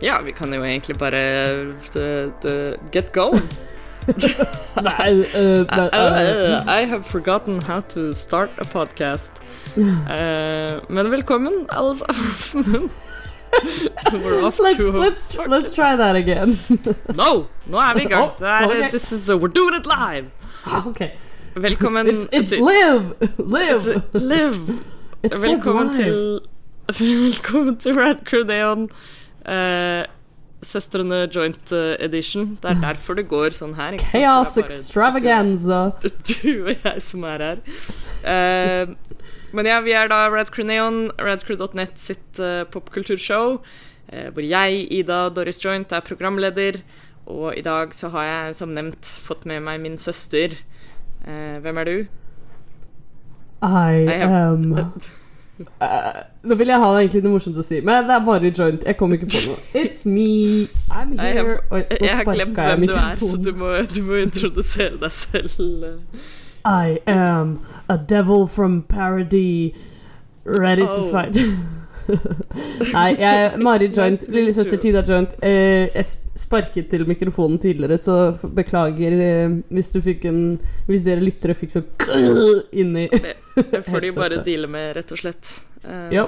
Ja, vi kan jo egentlig bare the, the, get going. Nei, uh, nei, uh, I have forgotten how to start a podcast. Uh, men velkommen, alle sammen. So we're off Let's, to let's, let's try that again. No! Nå er vi i gang. Er, okay. this is, we're doing it live. okay. Velkommen It's, it's live! Live! It's- Live. It says Velkommen live. til Velkommen til Rad Crew Neon. Eh, Søstrene Joint eh, Edition. Det er derfor det går sånn her. Chaos extravaganza. Du, du og jeg som er her. Uh, men ja, vi er da Rad Crew Neon, radcrew.net sitt uh, popkulturshow. uh, hvor jeg, Ida Doris Joint, er programleder. Og i dag så har jeg som nevnt fått med meg min søster. Hvem er du? I I am Eh, Nå vil jeg ha egentlig noe morsomt å si, men det er bare joint. Jeg kom ikke på noe. It's me. I'm Jeg here. har, Oi, jeg har glemt hvem du er, så du må, du må introdusere deg selv. I am a devil from parody, ready to Oh. fight. Nei, jeg Mari Joint, lillesøster. Tida Joint. Eh, jeg sparket til mikrofonen tidligere, så beklager eh, hvis en Hvis dere lyttere fikk så inni Det får de bare deale med, rett og slett. Um, ja.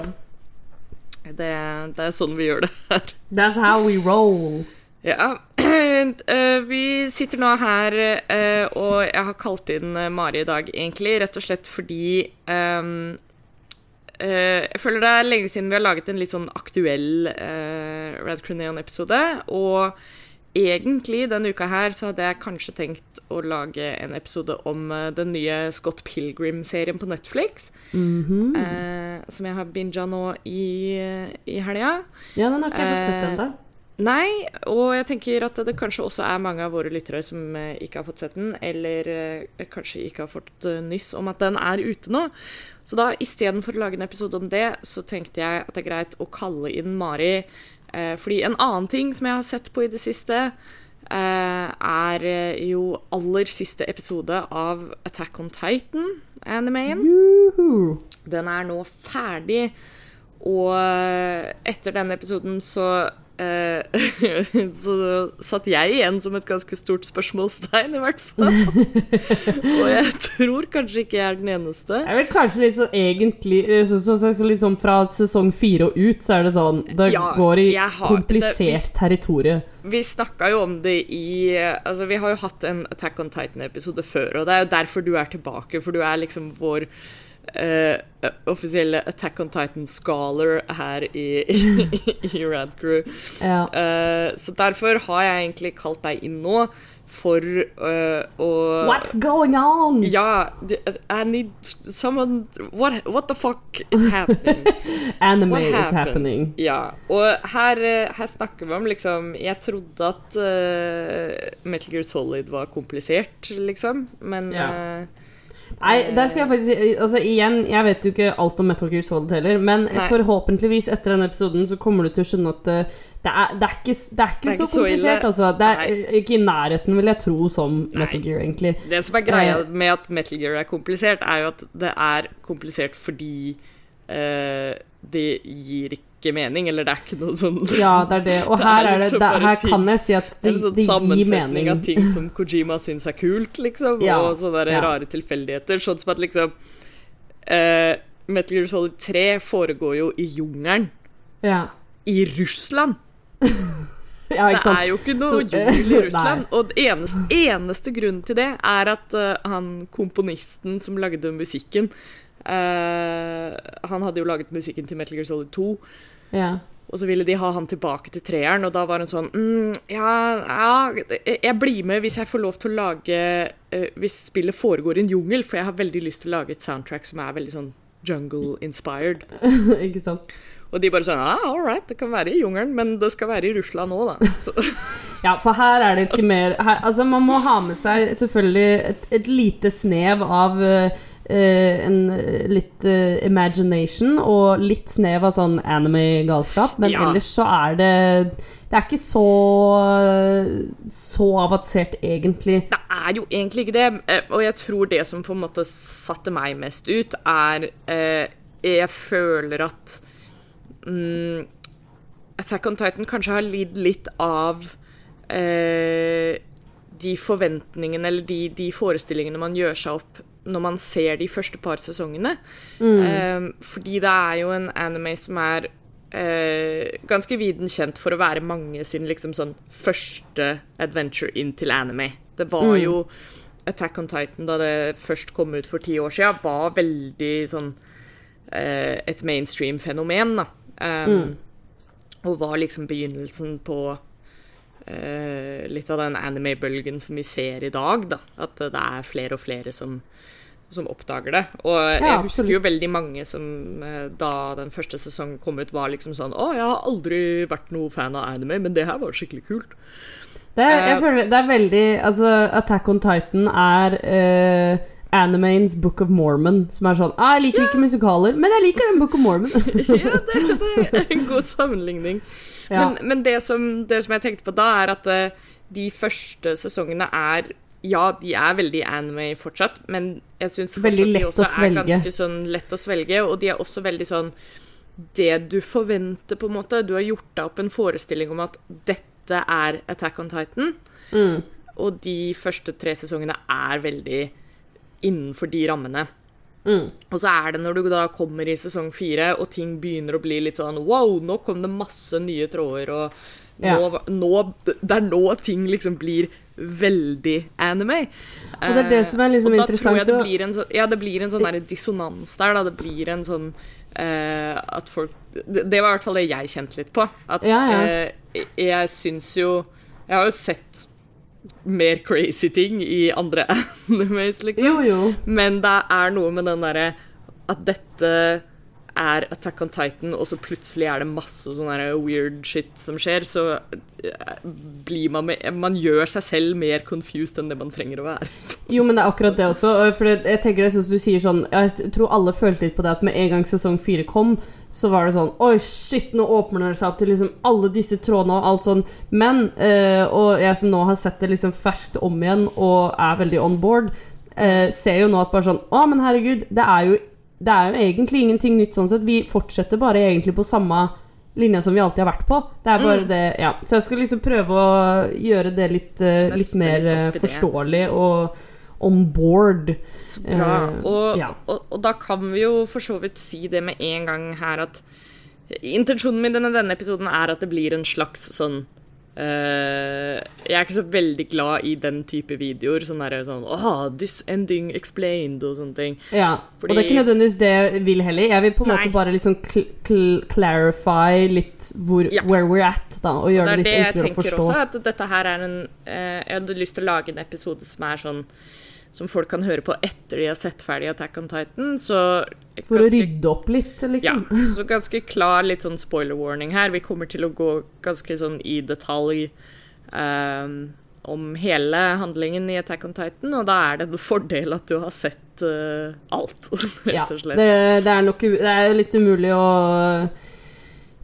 det, det er sånn vi gjør det her. That's how we roll. Ja. eh, vi sitter nå her, eh, og jeg har kalt inn eh, Mari i dag, egentlig, rett og slett fordi um, eh, Jeg føler det er lenge siden vi har laget en litt sånn aktuell uh, Rad Crew Neon-episode. Og egentlig denne uka her så hadde jeg kanskje tenkt å lage en episode om eh, den nye Scott Pilgrim-serien på Netflix. Mhm. eh, som jeg har binga nå i, i helga. Ja, den har ikke jeg fått sett Eh, ennå. Nei, og jeg tenker at det kanskje også er mange av våre lyttere som eh, ikke har fått sett den, eller eh, kanskje ikke har fått eh, nyss om at den er ute nå. Så da istedenfor å lage en episode om det, så tenkte jeg at det er greit å kalle inn Mari. Eh, fordi en annen ting som jeg har sett på i det siste, eh, er jo aller siste episode av Attack on Titan-animeen. Juhu. Den er nå ferdig, og etter denne episoden så Så satt jeg igjen som et ganske stort spørsmålstegn, i hvert fall. og jeg tror kanskje ikke jeg er den eneste. Jeg vil kanskje litt sånn egentlig eh, så, så, så, så litt sånn Fra sesong fire og ut, så er det sånn Det Ja, går i har- komplisert det- vi, territorie. Vi snakka jo om det i Altså, vi har jo hatt en Attack on Titan-episode før, og det er jo derfor du er tilbake, for du er liksom vår eh, offisielle Attack on Titan-scholar her i, i, i Radcrew. Ja. Uh, så derfor har jeg egentlig kalt deg inn nå for uh, å What's going on? Ja, I need someone What, what the fuck is happening? Anime What is happening. Ja, og her, her snakker vi om liksom Jeg trodde at Metal Gear Solid var komplisert, liksom, men Ja. Eh, Nei, der skal jeg faktisk si Altså igjen, jeg vet jo ikke alt om Metal Gear Solid heller, men Nei. forhåpentligvis etter denne episoden så kommer du til å skjønne at eh, det er, det er, ikke, det er ikke Det er så ikke så komplisert, altså. Det er Nei. eh, ikke i nærheten, vil jeg tro, som Nei. Metal Gear, egentlig. Det som er greia Eh. med at Metal Gear er komplisert, er jo at det er komplisert fordi uh, det gir ikke mening, eller det er ikke noe sånn Ja, det er det. Og Det her, er er det, liksom det, her ting- kan jeg si at det, en sånn det gir sammensetning av ting som Kojima syns er kult, liksom. Ja, Og sånne ja. rare tilfeldigheter. Sånn som at liksom uh, Metal Gear Solid 3 foregår jo i jungelen. Ja. I Russland! ja, Det ikke er jo ikke noe jungel i Russland. Og det eneste, eneste grunnen til det er at uh, han komponisten som lagde musikken Uh, Han hadde jo laget musikken til Metal Gear Solid 2. Ja. Og så ville de ha han tilbake til treeren, og da var hun sånn mm, ja, ja, jeg blir med hvis jeg får lov til å lage uh, Hvis spillet foregår i en jungel, for jeg har veldig lyst til å lage et soundtrack som er veldig sånn jungle-inspired. ikke sant. Og de bare sånn ah, all right, det kan være i jungelen, men det skal være i Russland òg, da. Så, Ja, for her er det ikke mer her, Altså, man må ha med seg selvfølgelig et, et lite snev av eh, en eh, litt eh, imagination og litt snev av sånn anime-galskap, men Ja. ellers så er det Det er ikke så så avansert, egentlig. Det er jo egentlig ikke det, eh, og jeg tror det som på en måte satte meg mest ut, er eh, Jeg føler at mm, Attack on Titan kanskje har lidd litt av eh, de forventningene eller de, de, forestillingene man gjør seg opp når man ser de første par sesongene. Mm. Eh, fordi det er jo en anime som er eh, ganske viden kjent for å være mange sin liksom sånn første adventure inn til anime. Det var mm. jo Attack on Titan, da det først kom ut for ti år siden, var veldig sånn eh, et mainstream-fenomen, da. Um, mm. Og var liksom begynnelsen på eh, litt av den anime-bølgen som vi ser i dag, da. At det er flere og flere som som oppdager det. Og ja, jeg husker jo veldig mange som eh, da den første sesongen kom ut, var liksom sånn Å, jeg har aldri vært noe fan av anime, men det her var skikkelig kult. Det er, jeg uh, føler, det er veldig Altså, Attack on Titan er uh, Animanes Book of Mormon, som er sånn ah, 'Jeg liker ja. ikke musikaler, men jeg liker den Book of Mormon'. ja, det, det, er en god sammenligning. Ja. Men, men det, som, det, som, jeg tenkte på da, er at uh, de første sesongene er ja, de er veldig anime fortsatt, men jeg syns fortsatt de også er ganske sånn lett å svelge. Og de er også veldig sånn Det du forventer, på en måte. Du har gjort deg opp en forestilling om at dette er Attack on Titan. Mm. Og de første tre sesongene er veldig innenfor de rammene. Mm. Og så er det når du da kommer i sesong fire, og ting begynner å bli litt sånn Wow, nå kom det masse nye tråder, og nå, nå, Det er nå ting liksom blir veldig anime. Og det er det som er liksom uh, interessant. Det blir en så, ja, det blir en sånn der dissonans der. Da. Det blir en sånn uh, at folk det, det, var i hvert fall det jeg kjente litt på. At ja, ja. Uh, jeg syns jo Jeg har jo sett mer crazy ting i andre animes, liksom. Jo, jo. Men det er noe med den derre at dette er Attack on Titan, og så plutselig er det masse sånn weird shit som skjer, så eh, blir man med, Man gjør seg selv mer confused enn det man trenger å være. Jo, men det er akkurat det også. For jeg tenker det sånn du sier sånn Jeg tror alle følte litt på det at med en gang sesong fire kom, så var det sånn Oi, shit, nå åpner det seg opp til liksom alle disse trådene og alt sånn. Men øh, Og jeg som nå har sett det liksom ferskt om igjen og er veldig on board, øh, ser jo nå at bare sånn Å, men herregud, det er jo det er jo egentlig ingenting nytt sånn sett. Vi fortsetter bare egentlig på samme linja som vi alltid har vært på. Det er bare mm. det, ja. Så jeg skal liksom prøve å gjøre det litt, uh, litt mer uh, forståelig og on board. Så bra. Uh, og, ja. og, og, da kan vi jo for så vidt si det med en gang her at Intensjonen min i denne episoden er at det blir en slags sånn Uh, jeg er ikke så veldig glad i den type videoer. Sånn der, sånn oh, 'This ending explained' og sånne ting. Ja, Fordi, Og det er ikke nødvendigvis det jeg vil heller. Jeg vil på en måte bare liksom cl cl clarify litt hvor, ja. where we're at, da. Og gjøre og det, det litt enklere å forstå. Det er det jeg tenker også, at dette her er en uh, Jeg hadde lyst til å lage en episode som er sånn som folk kan høre på etter de har sett ferdig Attack on Titan. Så For å rydde opp litt, liksom? Ja. Så ganske klar litt sånn spoiler warning her. Vi kommer til å gå ganske sånn i detalj um, om hele handlingen i Attack on Titan, og da er det en fordel at du har sett uh, alt, rett og slett. Ja, det, det, er nok det er litt umulig å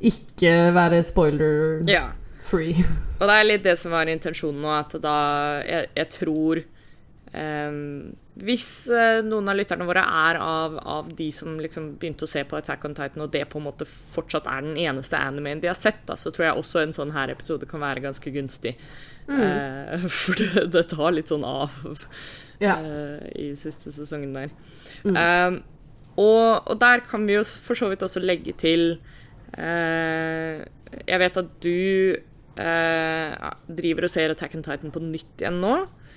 ikke være spoiler-free. Ja. Og det er litt det som var intensjonen nå, at da Jeg, jeg tror Um, hvis uh, noen av lytterne våre er av, av, de som liksom begynte å se på Attack on Titan, og det på en måte fortsatt er den eneste animeen de har sett, da, så tror jeg også en sånn her episode kan være ganske gunstig. Mm. Uh, for det, det, tar litt sånn av uh, i siste sesongen der. Mm. Um, og, og, der kan vi jo for så vidt også legge til Jeg vet at du driver og ser Attack on Titan på nytt igjen nå.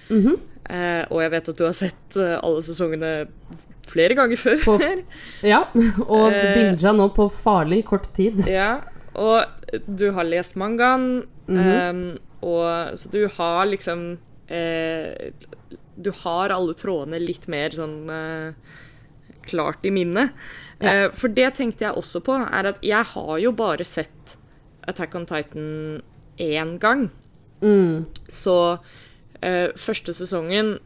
Mm -hmm. eh, og jeg vet at du har sett uh, alle sesongene flere ganger før. På, ja, og uh, binga nå på farlig kort tid. Ja, og du har lest mangaen, mm -hmm. eh, og så du har liksom eh, Du har alle trådene litt mer sånn eh, klart i minnet. Ja. for det tenkte jeg også på, er at jeg har jo bare sett Attack on Titan én gang. Mm. Så første sesongen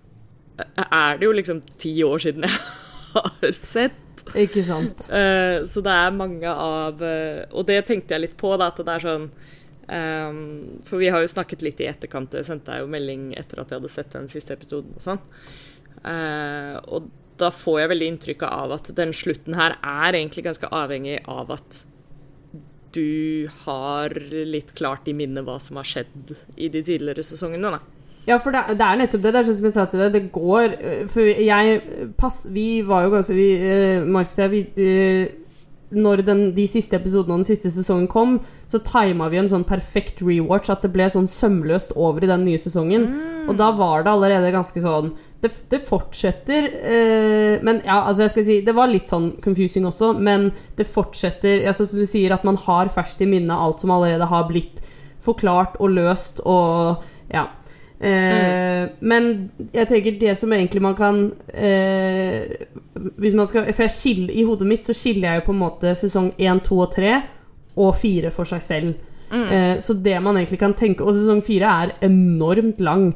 eh, er det jo liksom ti år siden jeg har sett. Ikke sant. Uh, så det er mange av uh, Og det tenkte jeg litt på, da, at det er sånn um, For vi har jo snakket litt i etterkant, jeg sendte deg jo melding etter at jeg hadde sett den siste episoden og sånn. og da får jeg veldig inntrykk av at den slutten her er egentlig ganske avhengig av at du har litt klart i minnet hva som har skjedd i de tidligere sesongene. da. Ja, for det, det er nettopp det. Det er sånn som jeg sa til deg, det går øh, For jeg pass, Vi var jo ganske vi, eh, Markus og jeg vi, eh, Når den, de siste episodene og den siste sesongen kom, så tima vi en sånn perfekt rewatch. At det ble sånn sømløst over i den nye sesongen. Og da var det allerede ganske sånn Det, det fortsetter eh, Men ja, altså jeg skal si Det var litt sånn confusing også, men det fortsetter altså, Som du sier, at man har ferskt i minnet alt som allerede har blitt forklart og løst og Ja. Eh, Men jeg tenker det som egentlig man kan eh, Hvis man skal For skiller, i hodet mitt så skiller jeg jo på en måte sesong 1, 2 og 3 og 4 for seg selv. Eh, så det man egentlig kan tenke Og sesong 4 er enormt lang.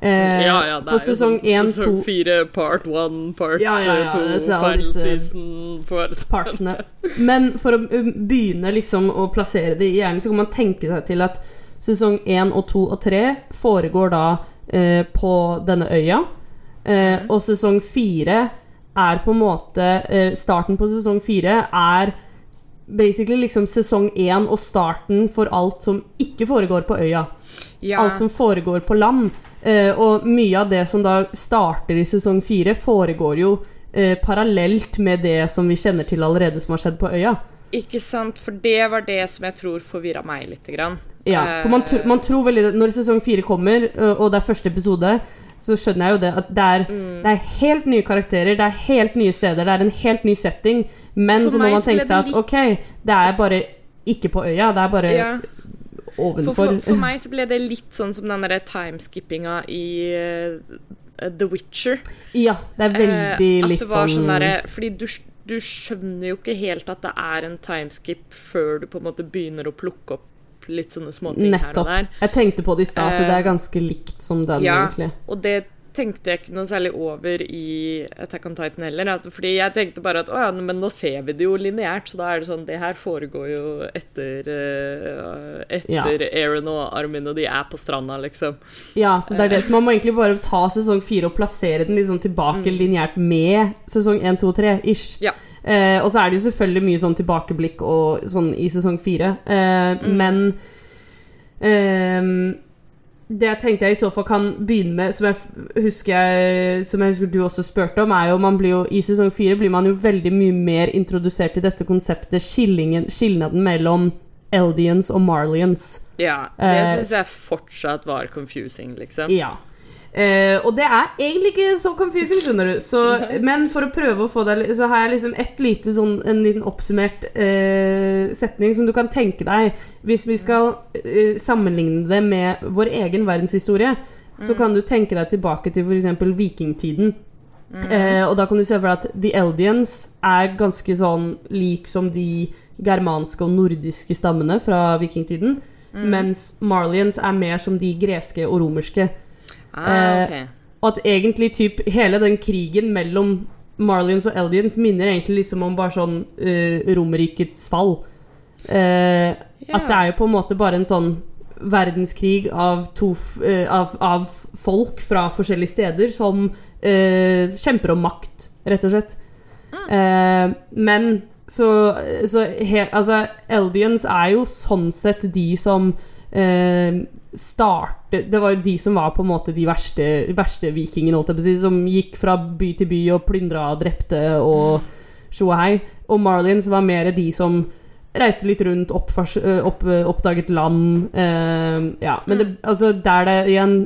Eh, ja, ja, det er jo sesong sånn 1, 2 sesong 4, part 1, part Ja, ja, ja, 2, alle final season for... partsene. Men for å um, begynne liksom å plassere det i hjernen, så kan man tenke seg til at sesong 1 og 2 og 3 foregår da eh, på denne øya. Eh, og sesong 4 er på en måte eh, Starten på sesong 4 er basically liksom sesong 1 og starten for alt som ikke foregår på øya. Ja. Alt som foregår på land. Eh, og mye av det som da starter i sesong 4, foregår jo eh, parallelt med det som vi kjenner til allerede som har skjedd på øya. Ikke sant, for det var det som jeg tror forvirra meg litt. Grann. Ja, for man, tr man tror veldig Når sesong fire kommer, og det er første episode, så skjønner jeg jo det at det er, Mm. det er helt nye karakterer, det er helt nye steder, det er en helt ny setting, men For så må man tenke seg at litt- ok, det er bare ikke på øya, det er bare Ja. Ovenfor. for, for meg så ble det litt sånn som den derre timeskippinga i uh, The Witcher. Ja, det er veldig Eh, at litt det var sånn sånn derre Fordi du, du skjønner jo ikke helt at det er en timeskip før du på en måte begynner å plukke opp litt sånne småting her og Nettopp. der. Jeg tenkte på det i stad, at det Eh, er ganske likt som den, Ja, egentlig. og det tenkte jeg ikke noe særlig over i Attack on Titan heller. At, fordi jeg tenkte bare at å ja, men nå ser vi det jo lineært, så da er det sånn Det her foregår jo etter uh, Etter Aaron og Armin, og de er på stranda, liksom. Ja, så det er det. Så man må egentlig bare ta sesong fire og plassere den sånn tilbake lineært med sesong 1, 2, 3 ish. Ja. Uh, og så er det jo selvfølgelig mye sånn tilbakeblikk og sånn i sesong fire. Eh, Men ehm, det jeg tenkte jeg i så fall kan begynne med, som jeg husker, som jeg husker du også spurte om, er jo man blir jo I sesong fire blir man jo veldig mye mer introdusert til dette konseptet skilnaden mellom Eldians og Marlians. Ja, det Eh, syns jeg fortsatt var confusing, liksom. Ja. Eh, og det er egentlig ikke så confusing, skjønner du. Så, men for å prøve å få deg Så har jeg liksom et lite sånn En liten oppsummert uh, setning som du kan tenke deg Hvis vi skal uh, sammenligne det med vår egen verdenshistorie, så kan du tenke deg tilbake til f.eks. vikingtiden. Eh, og da kan du se for deg at The Eldians er ganske sånn lik som de germanske og nordiske stammene fra vikingtiden. Mens Marlians er mer som de greske og romerske. Ah, Eh. Og at egentlig typ hele den krigen mellom Marlions og Eldians minner egentlig liksom om bare sånn uh, Romerrikets fall. Eh, At det er jo på en måte bare en sånn verdenskrig av, to, eh, av, av folk fra forskjellige steder som uh, kjemper om makt, rett og slett. Eh, men så, så he, Altså, Eldians er jo sånn sett de som eh, starte Det var jo de som var på en måte de verste, verste vikingene, si, som gikk fra by til by og plyndra og drepte og tjo og hei. Og Marlins var mer de som reiste litt rundt, opp, opp, oppdaget land eh, Ja, men det, altså, der det igjen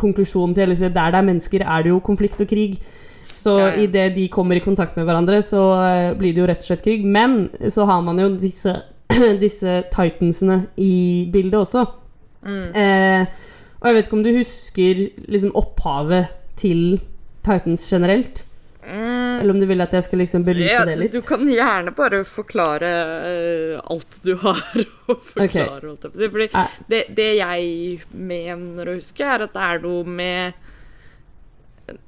Konklusjonen til hele der det er mennesker, er det jo konflikt og krig. Så Ja, ja. idet de kommer i kontakt med hverandre, så eh, blir det jo rett og slett krig. Men så har man jo disse, disse titansene i bildet også. Mm. Eh, og jeg vet ikke om du husker liksom opphavet til Titans generelt? Eller om du vil at jeg skal liksom belyse Ja, det litt? Du kan gjerne bare forklare uh, alt du har å forklare. på. Fordi det, det jeg mener å huske, er at det er noe med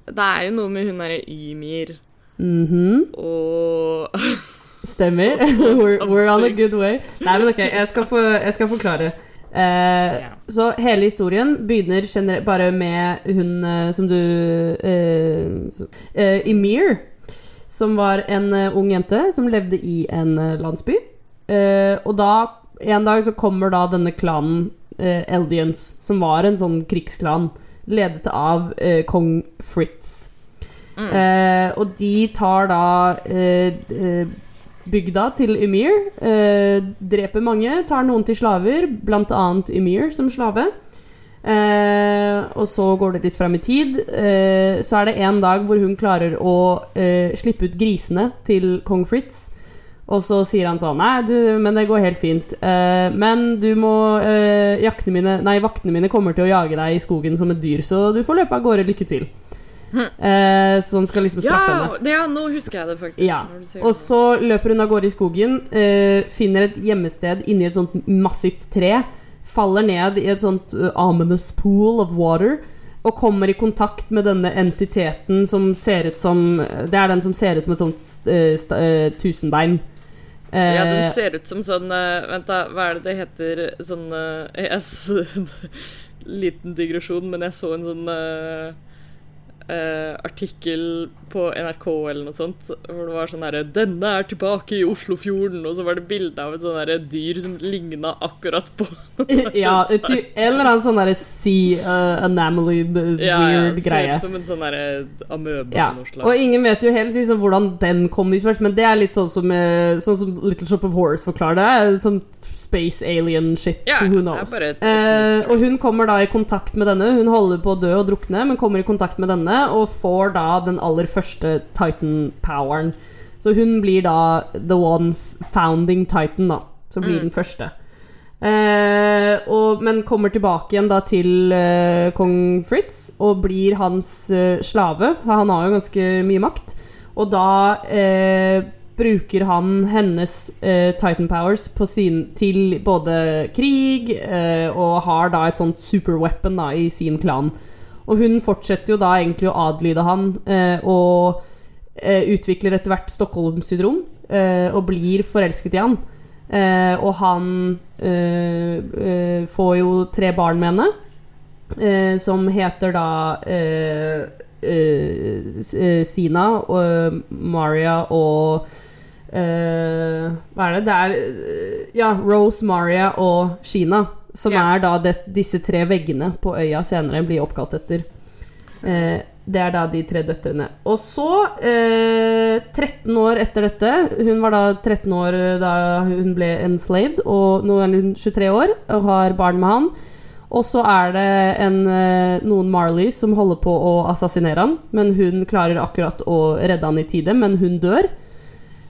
Det er jo noe med hun derre Ymir Mhm, og Stemmer. we're, we're on a good way. Nei, men ok, jeg skal, få, jeg skal forklare. Uh, yeah. Så hele historien begynner bare med hun eh, som du uh, eh, Emir, som var en eh, ung jente som levde i en eh, landsby. eh, og da En dag så kommer da denne klanen eh, Eldians, som var en sånn krigsklan, ledet av eh, kong Fritz. Eh, og de tar da eh, eh, bygda til Ymir, eh, dreper mange, tar noen til slaver, bl.a. Ymir som slave. Eh, og så går det litt frem i tid. Eh, så er det en dag hvor hun klarer å eh, slippe ut grisene til kong Fritz. Og så sier han sånn Nei, du, men det går helt fint. Eh, men du må eh, jaktene mine Nei, vaktene mine kommer til å jage deg i skogen som et dyr, så du får løpe av gårde. Lykke til. Eh, så han skal liksom straffe henne. Ja, henne. ja, nå husker jeg det faktisk. Ja. Og så løper hun av gårde i skogen, eh, finner et gjemmested inni et sånt massivt tre, faller ned i et sånt uh, ominous pool of water, og kommer i kontakt med denne entiteten som ser ut som Det er den som ser ut som et sånt uh, st, uh, tusenbein. Eh, Ja, den ser ut som sånn eh, Vent, da, hva er det det heter? Sånn eh, Liten digresjon, men jeg så en sånn eh, eh, artikkel på NRK eller noe sånt, hvor det var sånn herre 'Denne er tilbake i Oslofjorden', og så var det bilde av et sånn herre dyr som ligna akkurat på ja, et ty- en sånn herre sea uh, anomaly, weird Ja, ja, ser greie. ut som en sånn herre amøbe Ja, og ingen vet jo helt liksom, hvordan den kom ut først, men det er litt sånn som, eh, sånn som Little Shop of Horrors forklarer det. Sånn space alien shit, Ja, who knows. Eh, og hun kommer da i kontakt med denne. Hun holder på å dø og drukne, men kommer i kontakt med denne og får da den aller første Titan-poweren. Så hun blir da the one founding Titan, da. Som blir den første. Eh, og, men kommer tilbake igjen da til eh, kong Fritz og blir hans eh, slave. Han har jo ganske mye makt. Og da eh, bruker han hennes eh, Titan powers sin, til både krig eh, og har da et sånt superweapon da, i sin klan. Og hun fortsetter jo da egentlig å adlyde han eh, og eh, utvikler etter hvert Stockholm-syndrom eh, og blir forelsket i han. Eh, og han får jo tre barn med henne, som heter da Sina og eh, Maria og eh, Hva er det? Det er eh, Ja, Rose, Maria og Sheena. Som Ja. er da det, disse tre veggene på øya senere blir oppkalt etter. Eh, det er da de tre døtrene. Og så, eh, 13 år etter dette Hun var da 13 år da hun ble enslaved, og nå er hun 23 år og har barn med han. Og så er det en, eh, noen Marleys som holder på å assassinere han, men hun klarer akkurat å redde han i tide, men hun dør.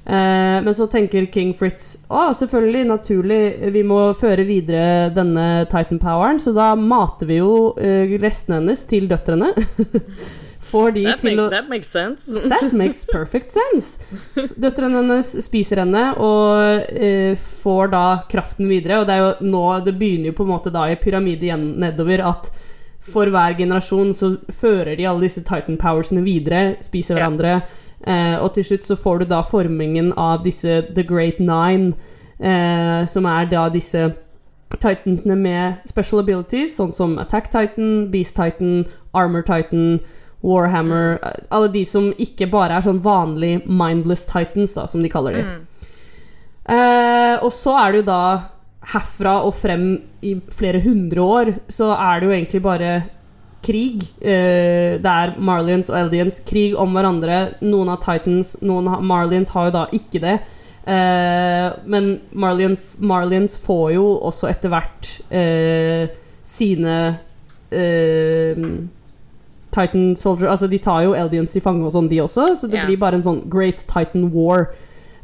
Eh, men så tenker King Fritz Å, selvfølgelig, naturlig, vi må føre videre denne Titan-poweren, så da mater vi jo eh, restene hennes til døtrene. Får de that, til make, å that makes sense. That makes perfect sense. Døtrene hennes spiser henne og uh, får da kraften videre. Og det er jo nå Det begynner jo på en måte da i pyramide igjen nedover at for hver generasjon så fører de alle disse Titan powersene videre, spiser hverandre, Uh, og til slutt så får du da formingen av disse The Great Nine, uh, som er da disse Titansene med special abilities, sånn som Attack Titan, Beast Titan, Armor Titan, Warhammer Alle de som ikke bare er sånn vanlig mindless titans, da, som de kaller de. Eh, og så er det jo da herfra og frem i flere hundre år, så er det jo egentlig bare krig. Eh, det er Marlians og Eldians. Krig om hverandre. Noen av Titans, noen av Marlians har jo da ikke det. Eh, men Marlian, Marlians får jo også etter hvert eh, sine eh, Titan Soldier Altså, de tar jo Eldians til fange og sånn, de også, så det yeah. blir bare en sånn Great Titan War.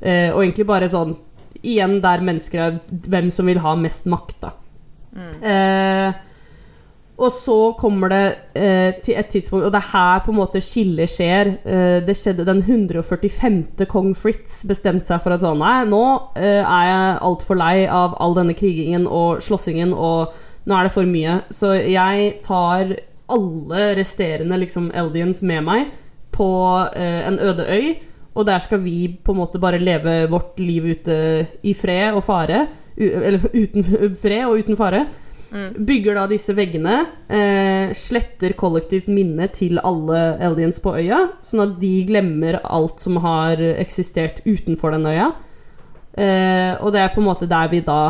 Eh, og egentlig bare sånn Igjen der mennesker er hvem som vil ha mest makt, da. Eh, og så kommer det eh, til et tidspunkt Og det er her på en måte skillet skjer. Eh, det skjedde den 145. kong Fritz bestemte seg for at sånn Nei, nå eh, er jeg altfor lei av all denne krigingen og slåssingen, og nå er det for mye. Så jeg tar alle resterende liksom Eldians med meg på eh, en øde øy. Og der skal vi på en måte bare leve vårt liv ute i fred og fare. Eller uten fred og uten fare. Bygger da disse veggene. Eh, sletter kollektivt minne til alle aliens på øya, sånn at de glemmer alt som har eksistert utenfor den øya. Eh, og det er på en måte der vi da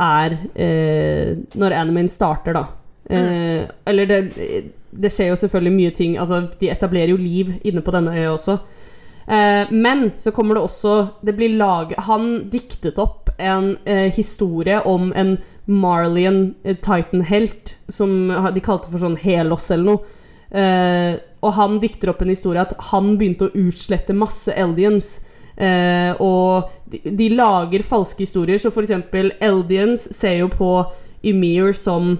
er eh, Når animen starter, da. Eh, Eller det, det skjer jo selvfølgelig mye ting Altså, de etablerer jo liv inne på denne øya også. Eh, men så kommer det også Det blir lag... Han diktet opp en eh, historie om en Marlian eh, Titan-helt som de kalte for sånn Helos eller noe. Eh, og han dikter opp en historie at han begynte å utslette masse Eldians. Eh, og de, de, lager falske historier, så for eksempel Eldians ser jo på Ymir som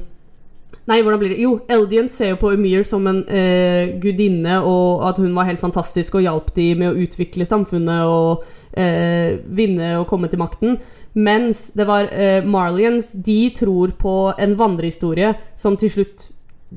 Nei, hvordan blir det? Jo, Eldians ser jo på Emir som en eh, gudinne, og at hun var helt fantastisk og hjalp de med å utvikle samfunnet og eh, vinne og komme til makten. Mens det var eh, Marlians, de tror på en vandrehistorie som til slutt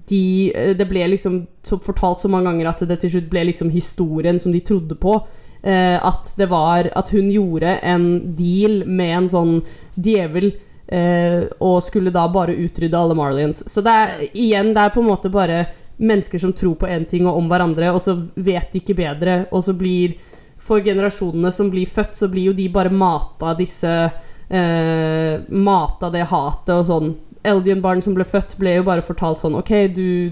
de, eh, Det ble liksom fortalt så mange ganger at det til slutt ble liksom historien som de trodde på. Eh, at det var At hun gjorde en deal med en sånn djevel Eh, og skulle da bare utrydde alle Marlians. Så det er igjen, det er på en måte bare mennesker som tror på én ting og om hverandre, og så vet de ikke bedre, og så blir For generasjonene som blir født, så blir jo de bare mata disse eh, Mata det hatet og sånn Eldian-barn som ble født, ble jo bare fortalt sånn OK, du,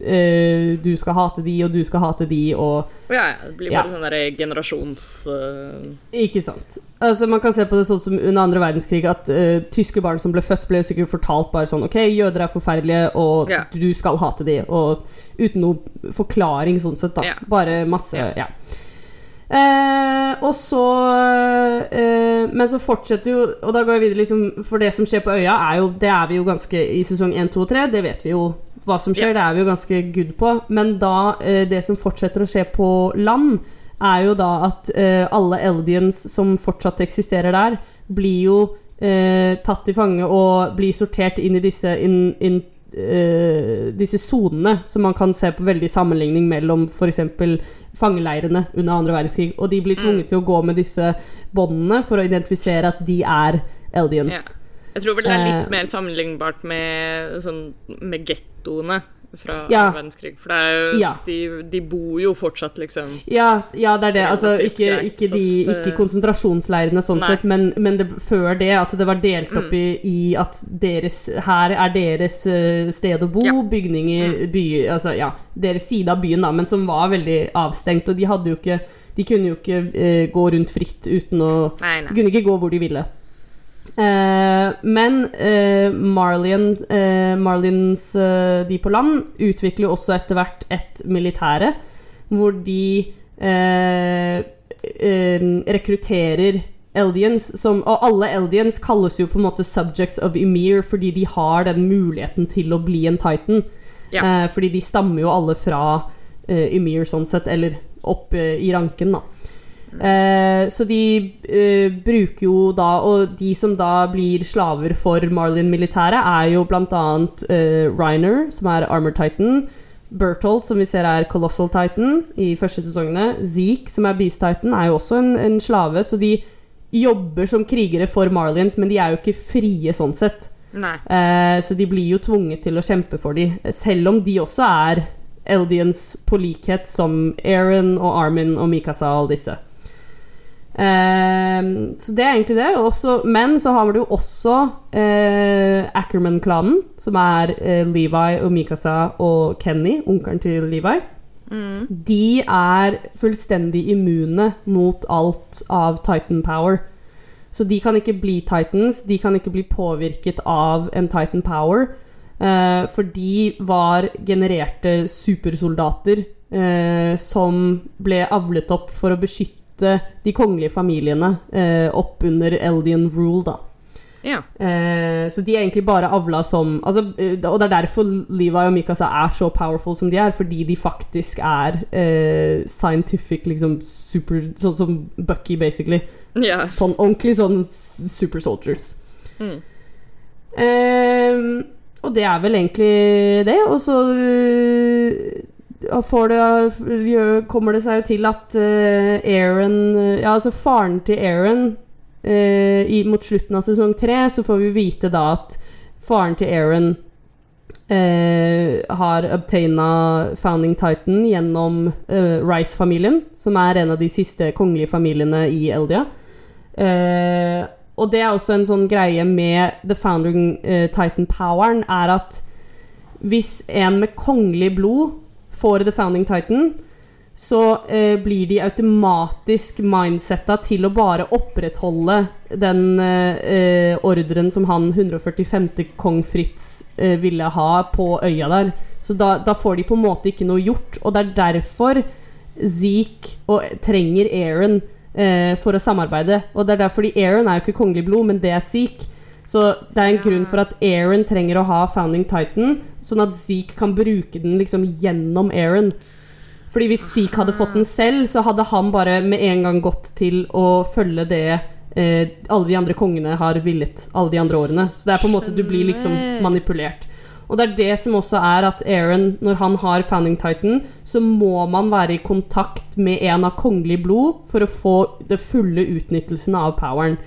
eh, du skal hate de, og du skal hate de, og Ja, det blir bare ja. sånn derre generasjons... Uh... Ikke sant. Altså, man kan se på det sånn som under andre verdenskrig, at uh, tyske barn som ble født, ble sikkert fortalt bare sånn OK, jøder er forferdelige, og ja. du skal hate de, og uten noe forklaring sånn sett, da. Ja. Bare masse Ja. Eh, og så eh, Men så fortsetter jo Og da går jeg videre liksom For det som skjer på øya, er jo Det er vi jo ganske I sesong 1, 2 og 3, det vet vi jo hva som skjer. Ja. Det er vi jo ganske good på. Men da eh, Det som fortsetter å skje på land, er jo da at eh, alle Eldians som fortsatt eksisterer der, blir jo eh, tatt til fange og blir sortert inn i disse in, in uh, disse sonene som man kan se på veldig sammenligning mellom f.eks. fangeleirene under andre verdenskrig. Og de blir tvunget mm. til å gå med disse båndene for å identifisere at de er Eldians. Ja. Jeg tror vel det er litt uh, mer sammenlignbart med, sånn, med gettoene fra ja. verdenskrig. For det jo, ja. de, de, bor jo fortsatt, liksom. Ja, ja det er det. Altså, ikke, ikke, de, ikke konsentrasjonsleirene sånn Nei. sett, men, men det, før det at det var delt opp mm. i, i, at deres Her er deres uh, sted å bo, bygninger, mm. by Altså, ja, deres side av byen, da, men som var veldig avstengt, og de hadde jo ikke de kunne jo ikke eh, gå rundt fritt uten å nei, nei. De kunne ikke gå hvor de ville. Uh, men Marlian, uh, Marlians De på land utvikler jo også etter hvert et militære, hvor de rekrutterer Eldians som, Og alle Eldians kalles jo på en måte subjects of Emir fordi de har den muligheten til å bli en Titan. Ja. fordi de stammer jo alle fra Emir sånn sett, eller opp i ranken, da. Eh, så de eh, bruker jo da Og de som da blir slaver for Marlin-militæret, er jo annet eh, Reiner, som er Armor Titan. Berthold, som vi ser er Colossal Titan i første sesongene. Zeke, som er Beast Titan, er jo også en, en slave. Så de jobber som krigere for Marlins, men de er jo ikke frie sånn sett. Eh, så de blir jo tvunget til å kjempe for dem, selv om de også er Eldians på likhet som Aaron og Armin og Mikasa og alle disse. Uh, så det er egentlig det. Også, men så har du jo også uh, Ackerman-klanen, som er uh, Levi og Mikasa og Kenny, onkelen til Levi. Mm. De er fullstendig immune mot alt av Titan power. Så de kan ikke bli Titans, de kan ikke bli påvirket av en Titan power. Eh, for de var genererte supersoldater som ble avlet opp for å beskytte knytte de kongelige familiene eh, opp under Eldian rule, da. Ja. Eh, så de er egentlig bare avla som altså, eh, Og det er derfor Levi og Mikasa er så powerful som de er, fordi de faktisk er eh, scientific, liksom super Sånn som Bucky, basically. Ja. Sånn ordentlig sånn super soldiers. Mm. Eh, og det er vel egentlig det. Og så det, kommer det seg jo til at uh, Aaron uh, Ja, altså faren til Aaron uh, i, Mot slutten av sesong tre så får vi vite da at faren til Aaron har obtaina Founding Titan gjennom Rice-familien, som er en av de siste kongelige familiene i Eldia. Eh, og det er også en sånn greie med The Founding eh, Titan-poweren, er at hvis en med kongelig blod får The Founding Titan, så eh, blir de automatisk mindsetta til å bare opprettholde den eh, eh ordren som han 145. kong Fritz eh, ville ha på øya der. Så da, da, får de på en måte ikke noe gjort. Og det er derfor Zeke og, trenger Aaron eh, for å samarbeide. Og det er derfor Aaron er jo ikke kongelig blod, men det er Zeke. Så det er en ja. grunn for at Aaron trenger å ha Founding Titan, sånn at Zeke kan bruke den liksom gjennom Aaron. Fordi hvis Zeke hadde fått den selv, så hadde han bare med en gang gått til å følge det eh, alle de andre kongene har villet alle de andre årene. Så det er på en måte du blir liksom manipulert. Og det er det som også er at Aaron, når han har Founding Titan, så må man være i kontakt med en av kongelig blod for å få det fulle utnyttelsen av poweren.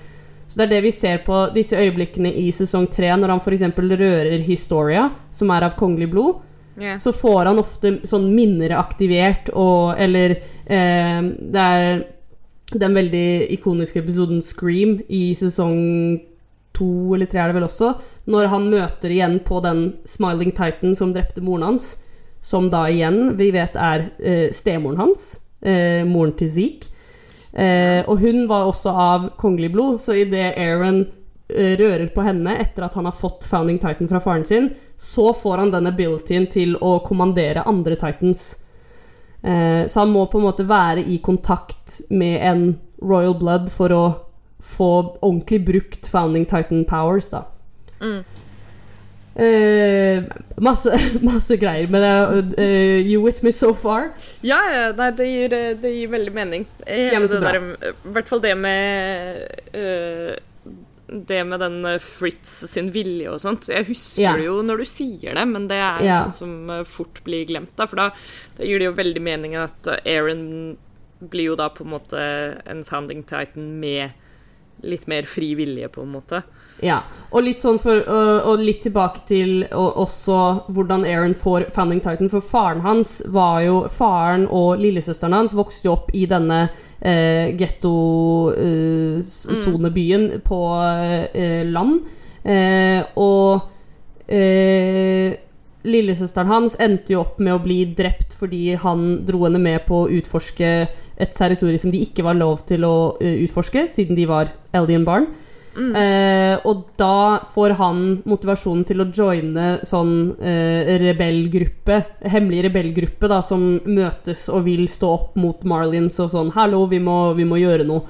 Så det er det vi ser på disse øyeblikkene i sesong tre, når han f.eks. rører Historia, som er av kongelig blod. Yeah. Så får han ofte sånn minner aktivert, og Eller eh, Det er den veldig ikoniske episoden Scream i sesong to eller tre er det vel også, når han møter igjen på den Smiling Titan som drepte moren hans, som da igjen vi vet er eh, stemoren hans, eh, moren til Zeke. Eh, og hun var også av kongelig blod, så idet Aaron eh, rører på henne etter at han har fått Founding Titan fra faren sin, så får han den abilityen til å kommandere andre Titans. Eh, så han må på en måte være i kontakt med en Royal Blood for å få ordentlig brukt Founding Titan Powers, da. Mm. Uh, masse, masse, greier. Men uh, uh, You with me so far? Ja, nei, det, gir, det, gir, veldig mening. I hvert fall det med Det med den Fritz sin vilje og sånt. Jeg husker yeah. det jo når du sier det, men det er yeah. sånn som fort blir glemt. Da, for da, da gir det jo veldig mening at Aaron blir jo da på en måte en founding titan med litt mer fri vilje, på en måte. Ja, og litt sånn for Og, og litt tilbake til og, også hvordan Aaron får Founding Titan. For faren hans var jo Faren og lillesøsteren hans vokste jo opp i denne eh, gettosonebyen eh, mm. på eh, land. Eh, og eh, lillesøsteren hans endte jo opp med å bli drept fordi han dro henne med på å utforske et territorium som de ikke var lov til å uh, utforske, siden de var alien barn. Mm. Eh, og da får han motivasjonen til å joine sånn eh, rebellgruppe, hemmelig rebellgruppe, da, som møtes og vil stå opp mot Marlins og sånn 'Hallo, vi må, vi må gjøre noe'.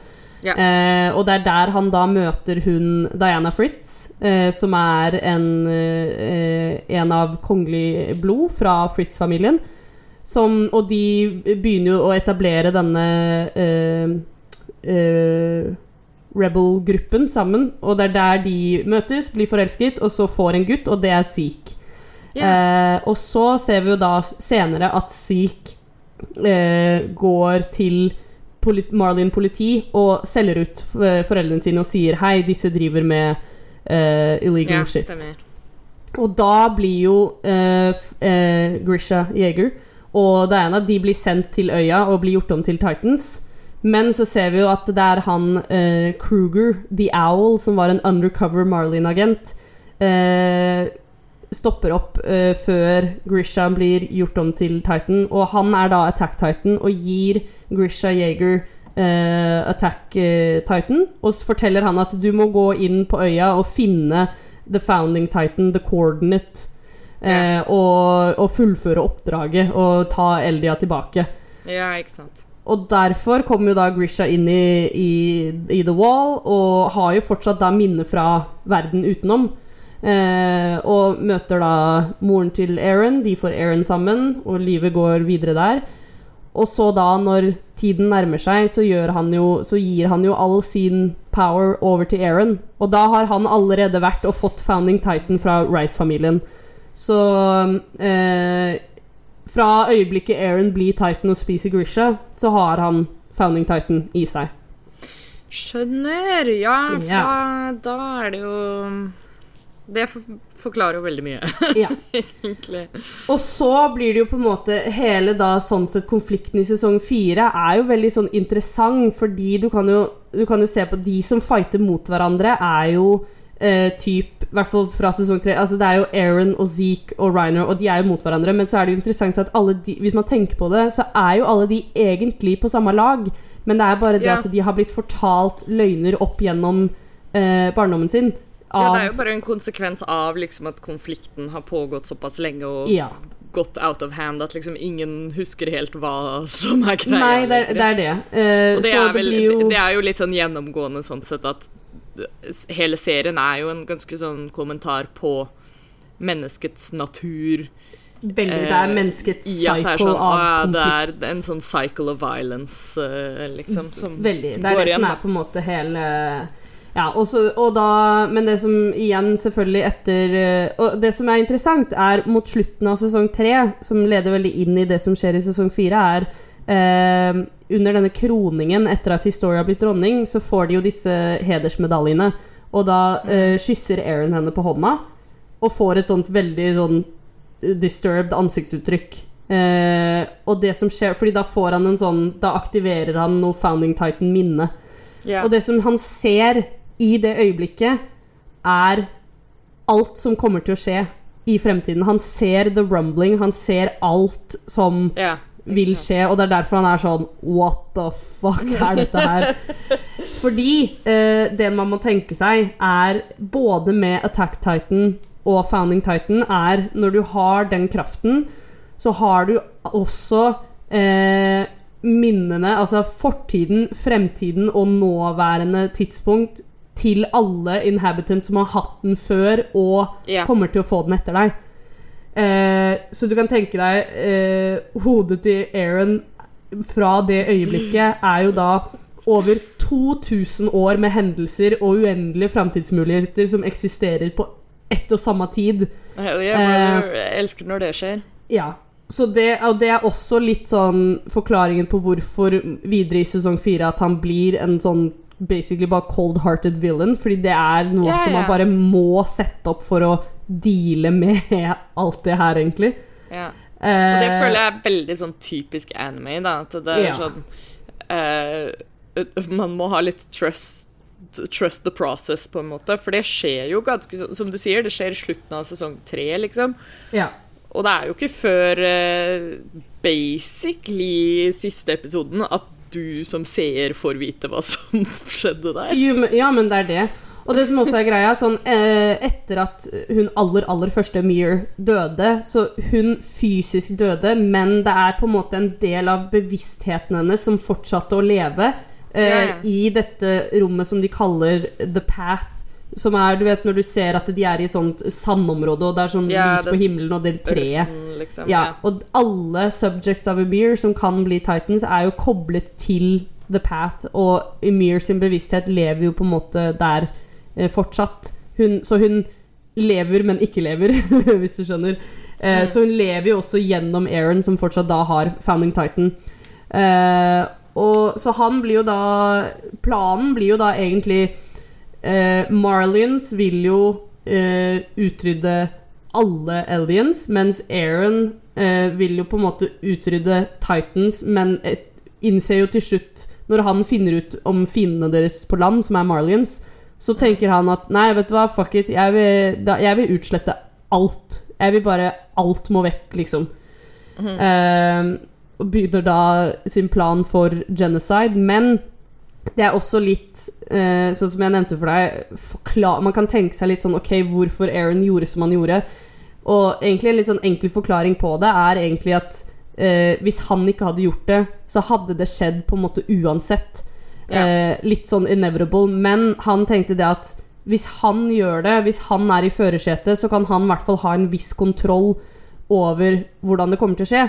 Ja. Eh, og det er der han da møter hun Diana Fritz, eh, som er en, eh, en av kongelig blod fra Fritz-familien. og de begynner jo å etablere denne eh, eh, Rebel-gruppen sammen. Og det er der de møtes, blir forelsket, og så får en gutt, og det er Seek. Yeah. og så ser vi jo da senere at Seek eh, går til polit Marlin politi og selger ut foreldrene sine og sier hei, disse driver med uh, illegal ja, shit. Stemmer. Og da blir jo uh, uh, Grisha Jeger og Diana de blir sendt til øya og blir gjort om til Titans. Men så ser vi jo at det er han Kruger, The Owl, som var en undercover Marlin-agent, stopper opp før Grisha blir gjort om til Titan. Og han er da Attack Titan og gir Grisha Jaeger uh, Attack uh, Titan, og så forteller han at du må gå inn på øya og finne The Founding Titan, The Coordinate, uh, og, og, fullføre oppdraget og ta Eldia tilbake. Ja, ikke sant. Og derfor kommer jo da Grisha inn i, i, i, The Wall, og har jo fortsatt da minner fra verden utenom. Eh, og møter da moren til Aaron. De får Aaron sammen, og livet går videre der. Og så da, når tiden nærmer seg, så, han jo, så, gir han jo all sin power over til Aaron. Og da har han allerede vært og fått Founding Titan fra Rice-familien. Så eh, Fra øyeblikket Aaron blir Titan og spiser Grisha, så har han Founding Titan i seg. Skjønner. Ja. Da, da er det jo det forklarer jo veldig mye, ja. egentlig. Og så blir det jo på en måte Hele da sånn sett konflikten i sesong fire er jo veldig sånn interessant, fordi du kan jo Du kan jo se på de som fighter mot hverandre, er jo eh, typ I hvert fall fra sesong tre. Altså det er jo Aaron og Zeke og Ryner, og de er jo mot hverandre. Men så er det jo interessant at alle de Hvis man tenker på det, så er jo alle de egentlig på samme lag. Men det er bare det Ja. at de har blitt fortalt løgner opp gjennom eh, barndommen sin. Ja, det er jo bare en konsekvens av liksom at konflikten har pågått såpass lenge og Ja. gått out of hand at liksom ingen husker helt hva som er greia. Nei, det er det. Er det. Uh, Og det så er, det vel, blir jo det er jo litt sånn gjennomgående sånn sett at hele serien er jo en ganske sånn kommentar på menneskets natur. veldig Det er eh, menneskets I ja, det er cycle sånn, av konflikt. det er en sånn cycle of violence, eh, liksom, som, Veldig. som Det er det som er på en måte hele Ja, og, så, og da Men det som igjen selvfølgelig etter eh, Og det som er interessant, er mot slutten av sesong tre, som leder veldig inn i det som skjer i sesong fire, er eh, Under denne kroningen etter at Historia har blitt dronning, så får de jo disse hedersmedaljene. Og da eh, kysser Aaron henne på hånda, og får et sånt veldig sånn disturbed ansiktsuttrykk. Eh, og det som skjer Fordi da får han en sånn Da aktiverer han noe Founding Titan-minne. Yeah. Og det som han ser i det øyeblikket, er alt som kommer til å skje i fremtiden. Han ser the rumbling, han ser alt som ja. vil skje, og det er derfor han er sånn What the fuck er dette her? Fordi eh, det man må tenke seg, er både med Attack Titan og Founding Titan, er når du har den kraften, så har du også eh, minnene, altså fortiden, fremtiden og nåværende tidspunkt til alle inhabitants som har hatt den før og yeah. kommer til å få den etter deg. Eh, så du kan tenke deg eh, Hodet til Aaron fra det øyeblikket er jo da over 2000 år med hendelser og uendelige framtidsmuligheter som eksisterer på ett og samme tid. Hell yeah, eh, Jeg elsker når det skjer. Ja. Så det, og det er også litt sånn forklaringen på hvorfor videre i sesong fire at han blir en sånn basically bare cold-hearted villain, fordi det er noe yeah, som man bare må sette opp for å deale med alt det her, egentlig. Yeah. Eh, Og det føler jeg er veldig sånn typisk anime, da. At det er sånn eh, Man må ha litt trust Trust the process, på en måte. For det skjer jo ganske Som du sier, det skjer i slutten av sesong tre, liksom. Ja. Og det er jo ikke før uh, basically siste episoden at du som seer får vite hva som skjedde der. Ja, men det er det. Og det som også er greia, sånn eh, Etter at hun aller, aller første Mear døde, så hun fysisk døde, men det er på en måte en del av bevisstheten hennes som fortsatte å leve eh, Ja, ja. i dette rommet som de kaller The Path. Som er, du vet, når du ser at de er i et sånt sandområde, og det er sånn Ja, lys på himmelen, og det treet. Liksom. Ja, og alle subjects of Emir som kan bli Titans, er jo koblet til The Path, og Emir sin bevissthet lever jo på en måte der eh, fortsatt. Hun, så hun lever, men ikke lever, hvis du skjønner. Eh, Så hun lever jo også gjennom Aaron, som fortsatt da har Founding Titan. Eh, og så han blir jo da Planen blir jo da egentlig eh, Marlins vil jo eh, utrydde alle aliens, mens Aaron eh, vil jo på en måte utrydde Titans, men eh, innser jo til slutt, når han finner ut om fiendene deres på land, som er Marlins, så tenker han at nei, vet du hva, fuck it, jeg vil, da, jeg vil utslette alt. Jeg vil bare Alt må vekk, liksom. Eh, og begynner da sin plan for genocide, men det er også litt eh, Sånn som jeg nevnte for deg forklar, Man kan tenke seg litt sånn Ok, hvorfor Aaron gjorde som han gjorde. Og egentlig en litt sånn enkel forklaring på det er egentlig at eh, hvis han ikke hadde gjort det, så hadde det skjedd på en måte uansett. Ja. Eh, litt sånn inevitable. Men han tenkte det at hvis han gjør det, hvis han er i førersetet, så kan han i hvert fall ha en viss kontroll over hvordan det kommer til å skje.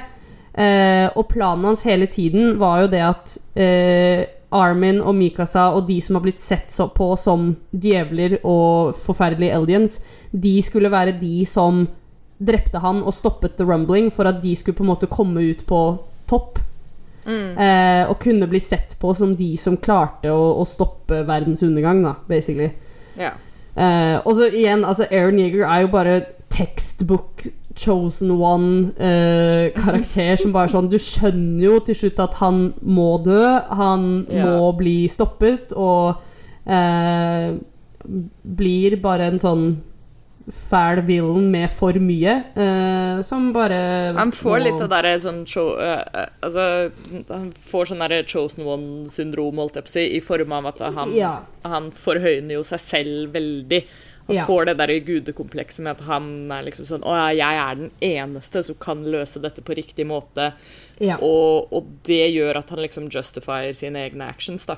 Eh, og planen hans hele tiden var jo det at eh, Armin og Mikasa og de som har blitt sett på som djevler og forferdelige aliens, de skulle være de som drepte han og stoppet the rumbling for at de skulle på en måte komme ut på topp. Eh, og kunne blitt sett på som de som klarte å, å stoppe verdens undergang, da, basically. Yeah. Eh, og så igjen, altså Aaron Yeager er jo bare textbook chosen one-karakter som bare sånn Du skjønner jo til slutt at han må dø, han Ja. må bli stoppet, og eh, blir bare en sånn fæl villain med for mye, eh, som bare Han får må- litt av det sånn cho- uh, eh, Altså, han får sånn der chosen one-syndrom, holdt jeg på å si, i form av at han, Ja. han forhøyner jo seg selv veldig. Han Ja. får det der gudekomplekset med at han er liksom sånn Å ja, jeg er den eneste som kan løse dette på riktig måte. Ja. Og, og det gjør at han liksom justifier sine egne actions, da.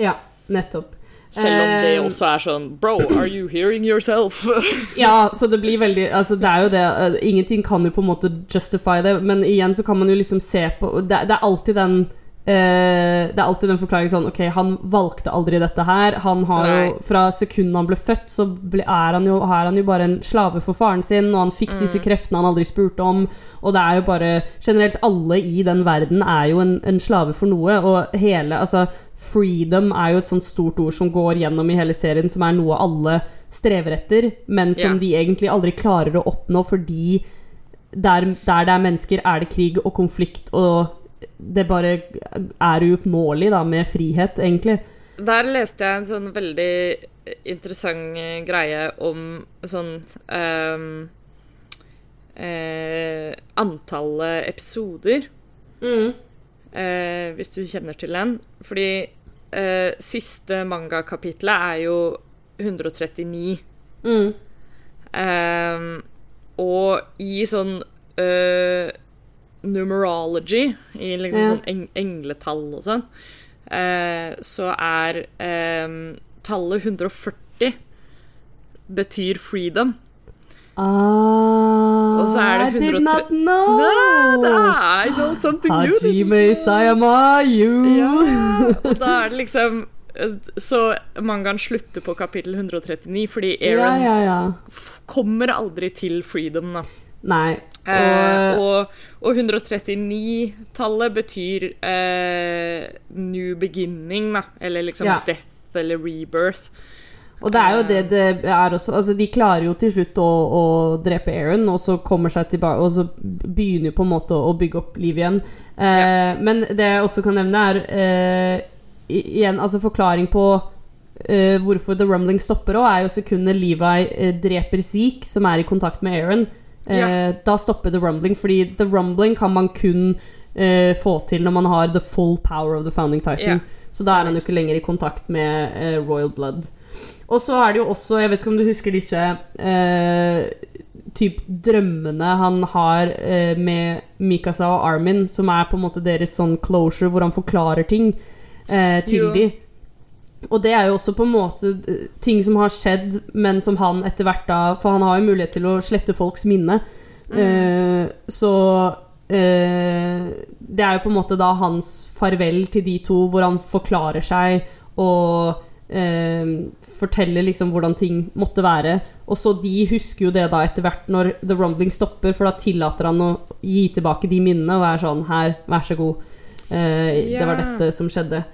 ja, nettopp. Selv om det Eh, også er sånn Bro, are you hearing yourself? Ja, så det blir veldig Altså, det er jo det eh, Ingenting kan jo på en måte justify det, men igjen så kan man jo liksom se på Det, det er alltid den eh, Det er alltid den forklaringen sånn Ok, han valgte aldri dette her. Han har Nei. jo Fra sekundet han ble født, så ble, er, han jo, er han jo bare en slave for faren sin, og han fikk Mm. disse kreftene han aldri spurte om, og det er jo bare Generelt alle i den verden er jo en, en slave for noe, og hele Altså, freedom er jo et sånt stort ord som går gjennom i hele serien, som er noe alle strever etter, men som yeah. de egentlig aldri klarer å oppnå fordi der, der det er mennesker, er det krig og konflikt, og det bare er uoppnåelig da, med frihet, egentlig. Der leste jeg en sånn veldig interessant eh, greie om sånn um, uh, Antallet episoder, eh, hvis du kjenner til den. Fordi uh, siste mangakapitlet er jo 139. Mm. Ehm, og i sånn eh, numerology, i liksom Ja. sånn eng engletall og sånn, eh, så er eh, tallet 140 betyr freedom. Ah, Og så er det I did not know! Det er noe something you didn't Hajime. Sayamayu! Ja, og da er det liksom eh, Så mangaen slutter på kapittel 139 fordi Aaron ja, ja. ja. kommer aldri til freedom, da. Nei. Eh, Og, og, og 139-tallet betyr eh, new beginning, da. Eller liksom Ja. death eller rebirth. og det er jo det det er også Altså, de klarer jo til slutt å, å drepe Aaron, og så kommer seg tilbake Og så begynner jo på en måte å bygge opp liv igjen. Eh, Men det jeg også kan nevne, er eh, igjen altså forklaring på eh, hvorfor The Rumbling stopper òg, er jo sekundet Levi eh, dreper Zeke, som er i kontakt med Aaron. Eh, Ja. Da stopper The Rumbling, fordi The Rumbling kan man kun eh, få til når man har the full power of the founding titan. Ja. Så da er han jo ikke lenger i kontakt med eh, Royal Blood. Og så er det jo også Jeg vet ikke om du husker disse eh, typ drømmene han har eh, med Mikasa og Armin, som er på en måte deres sånn closure, hvor han forklarer ting eh, til Jo. de. Og det er jo også på en måte eh, ting som har skjedd, men som han etter hvert da For han har jo mulighet til å slette folks minne. Eh, så eh, Det er jo på en måte da hans farvel til de to, hvor han forklarer seg og eh, forteller liksom hvordan ting måtte være. Og så de husker jo det da etter hvert når The Rumbling stopper, for da tillater han å gi tilbake de minnene og være sånn Her, vær så god. Eh, Det var dette som skjedde.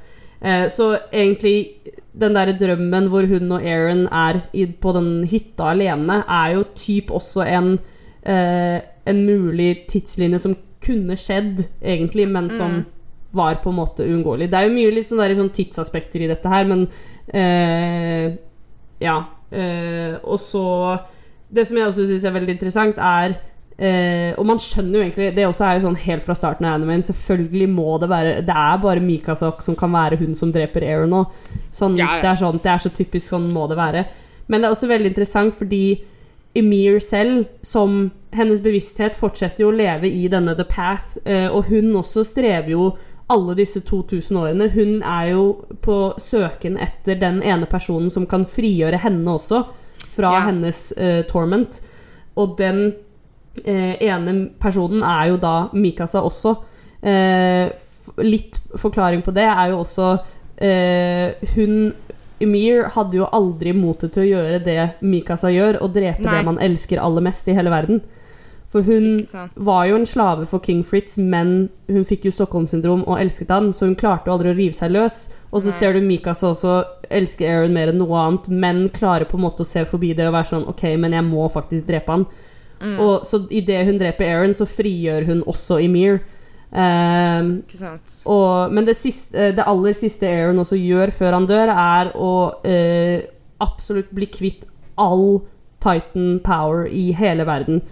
Eh, så egentlig den der drømmen hvor hun og Aaron er på den hytta alene, er jo typ også en eh, en mulig tidslinje som kunne skjedd, egentlig, men som var på en måte uunngåelig. Det er jo mye liksom, sånn, der, sånn tidsaspekter i dette her, men eh, Ja. Eh, og så Det som jeg også syns er veldig interessant, er eh, Og man skjønner jo egentlig Det også er jo sånn helt fra starten av animen. Selvfølgelig må det være Det er bare Mikasa som kan være hun som dreper Aaron nå. Sånn, Ja, ja. Det er sånn Det er så typisk sånn må det være. Men det er også veldig interessant fordi Emir selv, som hennes bevissthet, fortsetter jo å leve i denne The Path, eh, og hun også strever jo alle disse 2000 årene. Hun er jo på søken etter den ene personen som kan frigjøre henne også fra Ja. hennes eh, torment. Og den ene personen er jo da Mikasa også. Eh, litt forklaring på det er jo også eh, Hun Emir hadde jo aldri motet til å gjøre det Mikasa gjør, og drepe Nei. det man elsker aller mest i hele verden. For hun var jo en slave for King Fritz, men hun fikk jo Stockholm-syndrom og elsket han, så hun klarte jo aldri å rive seg løs. Og så Nei. ser du Mikasa også elsker Aaron mer enn noe annet, men klarer på en måte å se forbi det og være sånn OK, men jeg må faktisk drepe han. Og så idet hun dreper Aaron, så frigjør hun også Ymir. Um, sant. og, men det, siste, eh, det aller siste Aaron også gjør før han dør, er å uh, absolutt bli kvitt all Titan power i hele verden.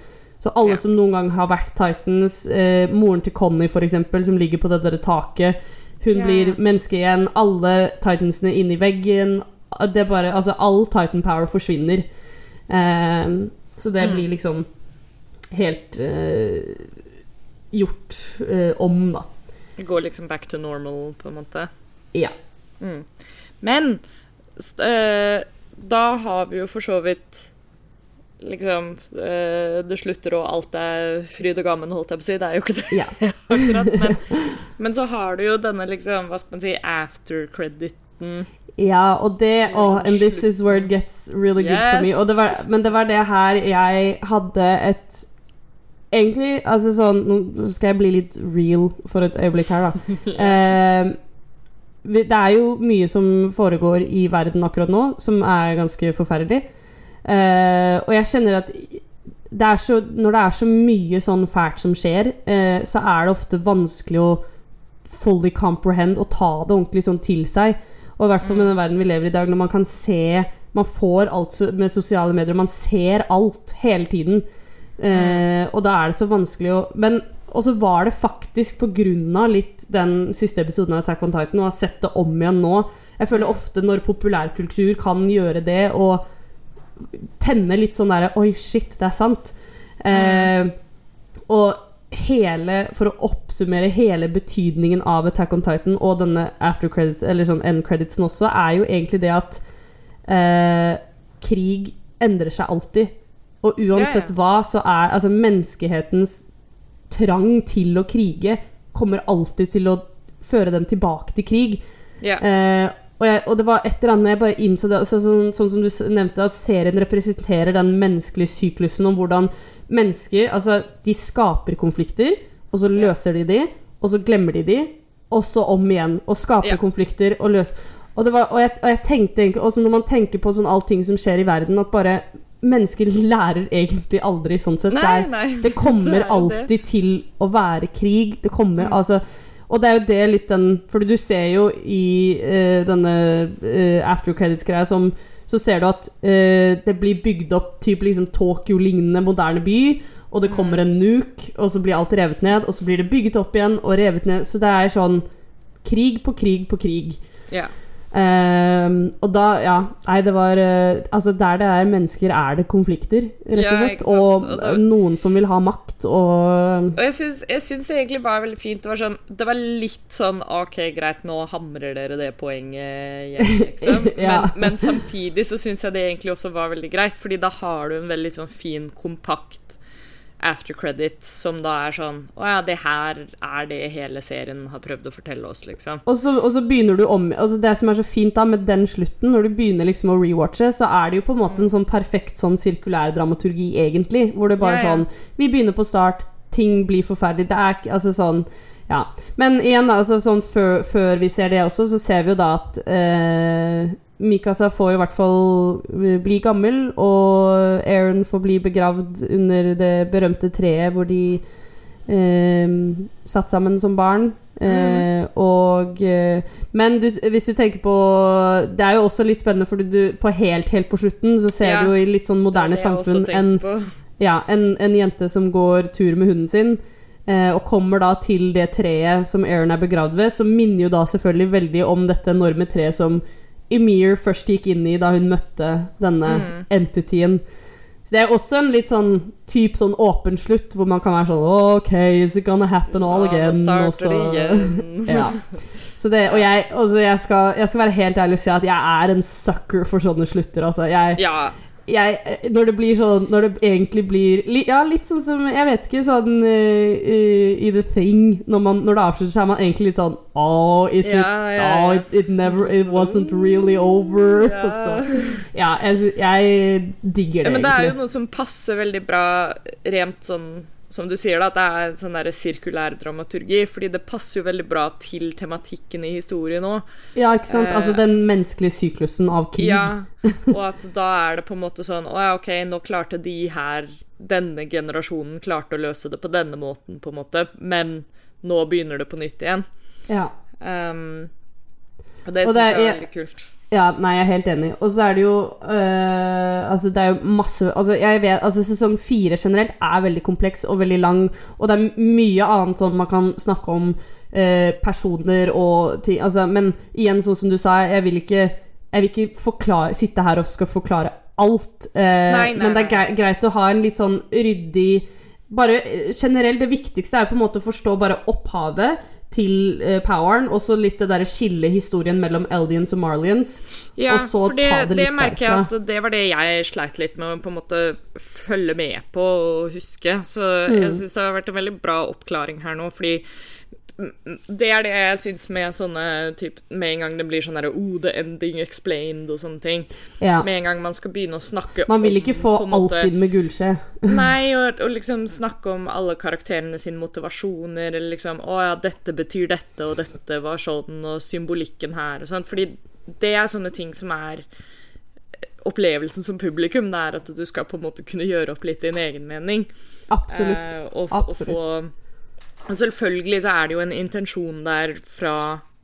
Så alle Ja. som noen gang har vært Titans, uh, moren til Conny f.eks., som ligger på det der taket, hun Ja. blir menneske igjen. Alle Titansene inni veggen. Det er bare, altså All Titan power forsvinner. Um, så det Mm. blir liksom helt eh, gjort eh, om, da. Det går liksom back to normal, på en måte. Ja. Mm. Men eh, da har vi jo for så vidt liksom eh, Det slutter og alt er fryd og gammen, holdt jeg på å si. Det er jo ikke det ja. akkurat. Men, men så har du jo denne liksom, hva skal man si, after-crediten. Ja, og det oh, And this is where it gets really good for me. Det var, men det var det her jeg hadde et Egentlig, altså sånn Nå skal jeg bli litt real for et øyeblikk her, da. Eh, det er jo mye som foregår i verden akkurat nå, som er ganske forferdelig. Eh, og jeg kjenner at det så, når det er så mye sånn fælt som skjer, eh, så er det ofte vanskelig å fully comprehend og ta det ordentlig sånn til seg. Og i hvert fall med den verden vi lever i i dag, når man kan se Man får alt med sosiale medier, man ser alt hele tiden. Eh, og da er det så vanskelig å Men og så var det faktisk av litt den siste episoden av Attack on Titan, og har sett det om igjen nå. Jeg føler ofte når populærkultur kan gjøre det, og tenne litt sånn derre Oi, shit, det er sant. Eh, og hele For å oppsummere hele betydningen av Attack on Titan og denne after credits, eller sånn end creditsen også, er jo egentlig det at eh, krig endrer seg alltid. Og uansett Ja, ja. hva, så er altså menneskehetens trang til å krige kommer alltid til å føre dem tilbake til krig. Ja. Eh, og, jeg, og det var et eller annet jeg bare innså det så, sånn, sånn som du nevnte, at serien representerer den menneskelige syklusen om hvordan mennesker Altså, de skaper konflikter, og så løser de de, og så glemmer de de, og så om igjen. Og skaper konflikter og løser og, det var, og, jeg, og jeg tenkte egentlig Også når man tenker på sånn allting som skjer i verden, at bare Mennesker lærer egentlig aldri sånn sett. Det Nei, er- nei. det kommer Det er jo det. alltid til å være krig. Det kommer Mm. altså Og det er jo det litt den For du ser jo i uh, denne uh, after credits-greia som Så ser du at uh, det blir bygd opp typ liksom Tokyo-lignende moderne by, og det kommer Mm. en nuke, og så blir alt revet ned, og så blir det bygget opp igjen og revet ned. Så det er sånn krig på krig på krig. Ja. Ehm, og da, ja Nei, det var uh, Altså, der det er mennesker, er det konflikter, rett og slett. Ja, og Og noen som vil ha makt, og Og jeg syns det egentlig var veldig fint. Det var, sånn, det var litt sånn OK, greit, nå hamrer dere det poenget hjem, liksom. Ja. Men, men samtidig så syns jeg det egentlig også var veldig greit, Fordi da har du en veldig sånn fin, kompakt after credits som da er sånn Å ja, det her er det hele serien har prøvd å fortelle oss, liksom. Og så, og så begynner du om altså Det som er så fint da med den slutten, når du begynner liksom å rewatche, så er det jo på en måte en sånn perfekt sånn sirkulær dramaturgi, egentlig. Hvor det bare Ja, ja. sånn Vi begynner på start, ting blir forferdelig. Det er ikke Altså sånn Ja. Men igjen, da, altså sånn før, før vi ser det også, så ser vi jo da at eh, Mikasa får i hvert fall bli gammel, og Aaron får bli begravd under det berømte treet hvor de eh, satt sammen som barn. Eh, og eh, Men du, hvis du tenker på Det er jo også litt spennende, for du, på helt, helt på slutten så ser Ja. du jo i litt sånn moderne samfunn en, ja, en, en jente som går tur med hunden sin, og kommer da til det treet som Aaron er begravd ved, som minner jo da selvfølgelig veldig om dette enorme treet som Ymir først gikk inn i da hun møtte denne Mm. entityen. Så det er også en litt sånn typ sånn åpen slutt, hvor man kan være sånn OK, is it gonna happen all Ja, again? Og så- igjen. ja. Så det, og jeg, altså jeg, skal, jeg skal være helt ærlig og si at jeg er en sucker for sånne slutter. Altså. Jeg, Ja. Jeg, når det blir sånn Når det egentlig blir Ja, litt sånn som Jeg vet ikke, sånn uh, i, The Thing Når, man, når det avslutter, så er man egentlig litt sånn Oh, is it Ja, ja, ja. Oh, it, it never It wasn't really over. Ja. Så, ja jeg, jeg digger det, Ja, men det er jo noe som passer veldig bra rent sånn som du sier, da, at det er sånn der sirkulær dramaturgi. Fordi det passer jo veldig bra til tematikken i historien òg. Ja, ikke sant? Eh, altså den menneskelige syklusen av krig. Ja, og at da er det på en måte sånn Å ja, OK, nå klarte de her Denne generasjonen klarte å løse det på denne måten, på en måte, men nå begynner det på nytt igjen. Ja. Um, og det syns jeg er veldig kult. Ja, nei, jeg er helt enig. Og så er det jo øh, Altså, det er jo masse Altså, jeg vet Altså, sesong fire generelt er veldig kompleks og veldig lang, og det er mye annet sånn man kan snakke om øh, personer og ting Altså, men igjen, sånn som du sa, jeg vil ikke Jeg vil ikke forklare, sitte her og skal forklare alt. Øh, Nei, nei, men det er greit å ha en litt sånn ryddig Bare eh, generelt, det viktigste er på en måte å forstå bare opphavet til eh, poweren, og så litt det derre skille historien mellom Eldians og Marlians. Ja, og så for det, ta det litt merker jeg at det var det jeg sleit litt med å på en måte følge med på og huske. Så Mm. jeg syns det har vært en veldig bra oppklaring her nå, fordi det er det jeg syns med sånne typ, Med en gang det blir sånn derre oh, the ending explained og sånne ting. Ja. Med en gang man skal begynne å snakke Man vil ikke få alltid med gullskje. Nei, og, og liksom snakke om alle karakterene sine motivasjoner, eller liksom Å ja, dette betyr dette, og dette var sånn, og symbolikken her, og sånn. Fordi det er sånne ting som er opplevelsen som publikum. Det er at du skal på en måte kunne gjøre opp litt din egen mening. Absolutt. Eh, og, Absolutt. og få Selvfølgelig så er det jo en intensjon der fra,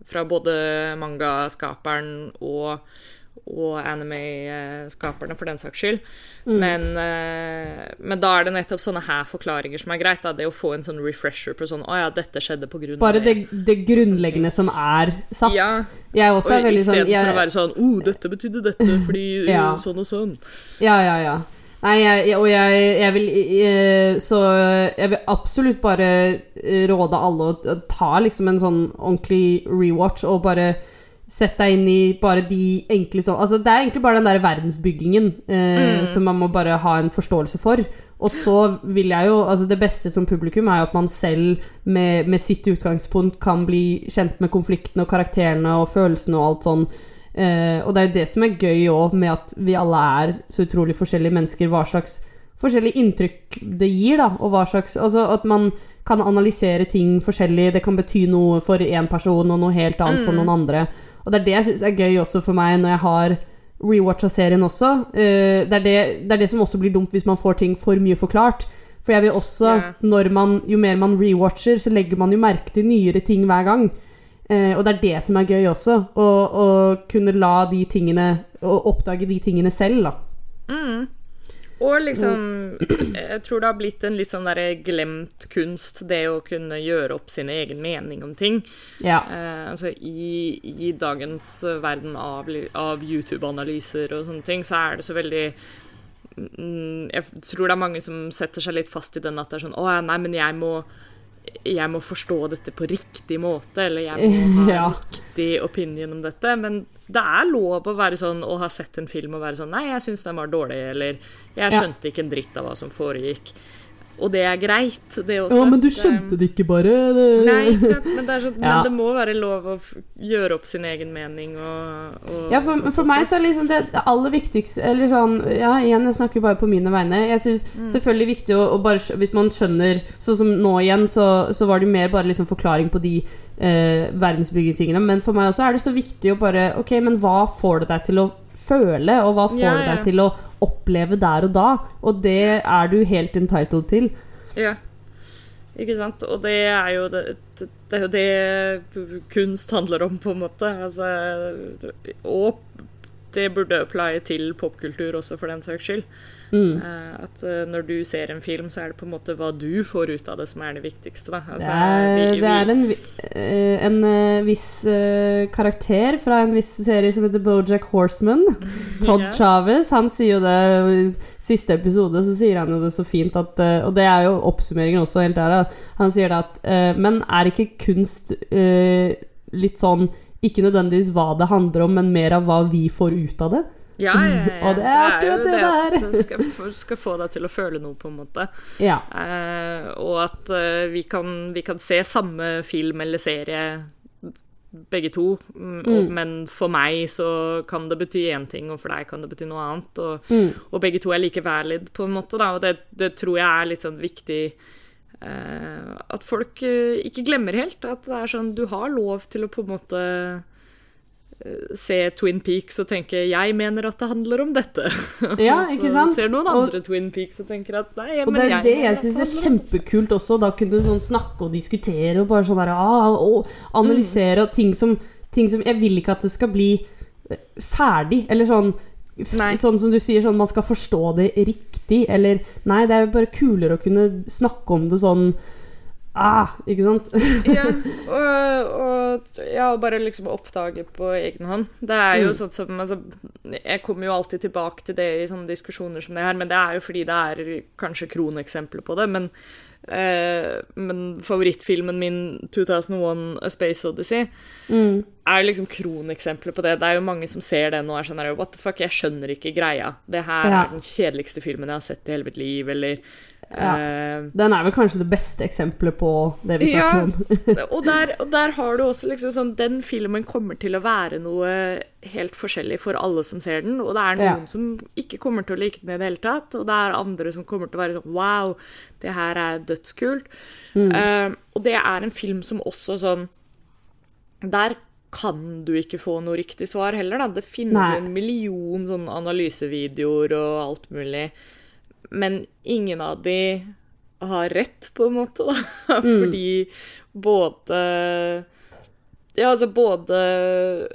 fra både mangaskaperen og, og anime-skaperne, for den saks skyld. Mm. Men, eh, men da er det nettopp sånne her forklaringer som er greit. Da. Det å få en sånn refresher på sånn Å ja, dette skjedde på grunn Bare av det, det grunnleggende som er satt. Ja, Jeg også og er veldig sånn istedenfor jeg, å være sånn Å, dette betydde dette fordi Ja. sånn og sånn. Ja, ja, ja. Nei, jeg, og jeg, jeg vil eh, Så jeg vil absolutt bare eh, råde alle å ta liksom en sånn ordentlig rewatch og bare Sett deg inn i bare de enkle sånn Altså, det er egentlig bare den der verdensbyggingen eh, som man må bare ha en forståelse for. Og så vil jeg jo Altså, det beste som publikum er jo at man selv med, med sitt utgangspunkt kan bli kjent med konfliktene og karakterene og følelsene og alt sånn. Eh, og det er jo det som er gøy òg, med at vi alle er så utrolig forskjellige mennesker. Hva slags forskjellige inntrykk det gir, da. Og hva slags Altså at man kan analysere ting forskjellig. Det kan bety noe for én person og noe helt annet for noen andre. Og det er det jeg syns er gøy også for meg når jeg har rewatcha serien også. Eh, det, er det, det er det som også blir dumt hvis man får ting for mye forklart. For jeg vil også, yeah. når man, jo mer man rewatcher, så legger man jo merke til nyere ting hver gang. Eh, og det er det som er gøy også. Å, å kunne la de tingene Å oppdage de tingene selv, da. Og liksom Jeg tror det har blitt en litt sånn derre glemt kunst, det å kunne gjøre opp sin egen mening om ting. Ja. Eh, altså i, I dagens verden av, av YouTube-analyser og sånne ting, så er det så veldig mm, Jeg tror det er mange som setter seg litt fast i den at det er sånn Å ja, nei, men jeg må jeg må forstå dette på riktig måte, eller jeg må ha Ja. riktig opinion om dette. Men det er lov å være sånn å ha sett en film og være sånn Nei, jeg syns den var dårlig, eller Jeg Ja. skjønte ikke en dritt av hva som foregikk. Og det er greit, det også. Ja, men du skjønte det ikke bare. Det... Nei, ikke sant? Men, det er sånn, Ja. men det må være lov å gjøre opp sin egen mening og, og Ja, for, sånt for meg så er liksom det, det aller viktigste Eller sånn Ja, igjen, jeg snakker bare på mine vegne. Jeg syns Mm. selvfølgelig viktig å, å bare Hvis man skjønner Sånn som nå igjen, så, så var det mer bare liksom forklaring på de eh, verdensbyggetingene. Men for meg også er det så viktig å bare Ok, men hva får det deg til å føle, og hva får Ja, det ja. deg til å oppleve der og da? Og det er du helt entitled til. Ja. Ikke sant? Og det er jo det, det, er det kunst handler om, på en måte. Altså, og det burde apply til popkultur også, for den saks skyld. Mm. Eh, at eh, når du ser en film, så er det på en måte hva du får ut av det, som er det viktigste. Da. Altså, det er, det er en, eh, en viss karakter fra en viss serie som heter Bojack Horseman. Todd Ja. Chavez. Han sier jo det i siste episode, så sier han jo det så fint at Og det er jo oppsummeringen også, helt der. Han sier det at Men er ikke kunst litt sånn ikke nødvendigvis hva det handler om, men mer av hva vi får ut av det? Ja, ja, ja. Og det er akkurat det at der. det skal, få- skal få deg til å føle noe, på en måte. Ja. Eh, og at eh, vi, kan, vi kan se samme film eller serie begge to, mm, og, men for meg så kan det bety én ting, og for deg kan det bety noe annet. Og, Mm. og begge to er like valid, på en måte. Da, og det, det tror jeg er litt sånn viktig eh, At folk eh, ikke glemmer helt at det er sånn Du har lov til å på en måte se Twin Peaks og tenke 'jeg mener at det handler om dette'. Ja, ikke ikke så sant? ser noen Og- andre Twin Peaks og tenker at 'nei, Og men det er jeg det jeg syns er kjempekult også. Da kunne du sånn snakke og diskutere og bare sånn der, ah, og analysere og ting som, ting som Jeg vil ikke at det skal bli eh, ferdig, eller sånn Nei. Sånn som du sier, sånn man skal forstå det riktig, eller Nei, det er jo bare kulere å kunne snakke om det sånn Ah, ikke sant? ja, og, og ja, bare liksom oppdage på egen hånd. Det er jo Mm. sånn som altså, Jeg kommer jo alltid tilbake til det i sånne diskusjoner som det her, men det er jo fordi det er kanskje kroneksempler på det. Men, eh, men favorittfilmen min, 2001 A Space Odyssey, Mm. er liksom kroneksempler på det. Det er jo mange som ser den og er sånn her, What the fuck, jeg skjønner ikke greia. Det her Ja. er den kjedeligste filmen jeg har sett i hele mitt liv, eller Ja. eh, Den er vel kanskje det beste eksempelet på det vi snakker Ja. om. og, der, og der har du også liksom sånn Den filmen kommer til å være noe helt forskjellig for alle som ser den. Og det er noen Ja. som ikke kommer til å like den i det hele tatt. Og det er andre som kommer til å være sånn Wow, det her er dødskult. Mm. Uh, og det er en film som også sånn Der kan du ikke få noe riktig svar heller, da. Det finnes jo en million sånn analysevideoer og alt mulig. Men ingen av de har rett, på en måte, da. Fordi både Ja, altså både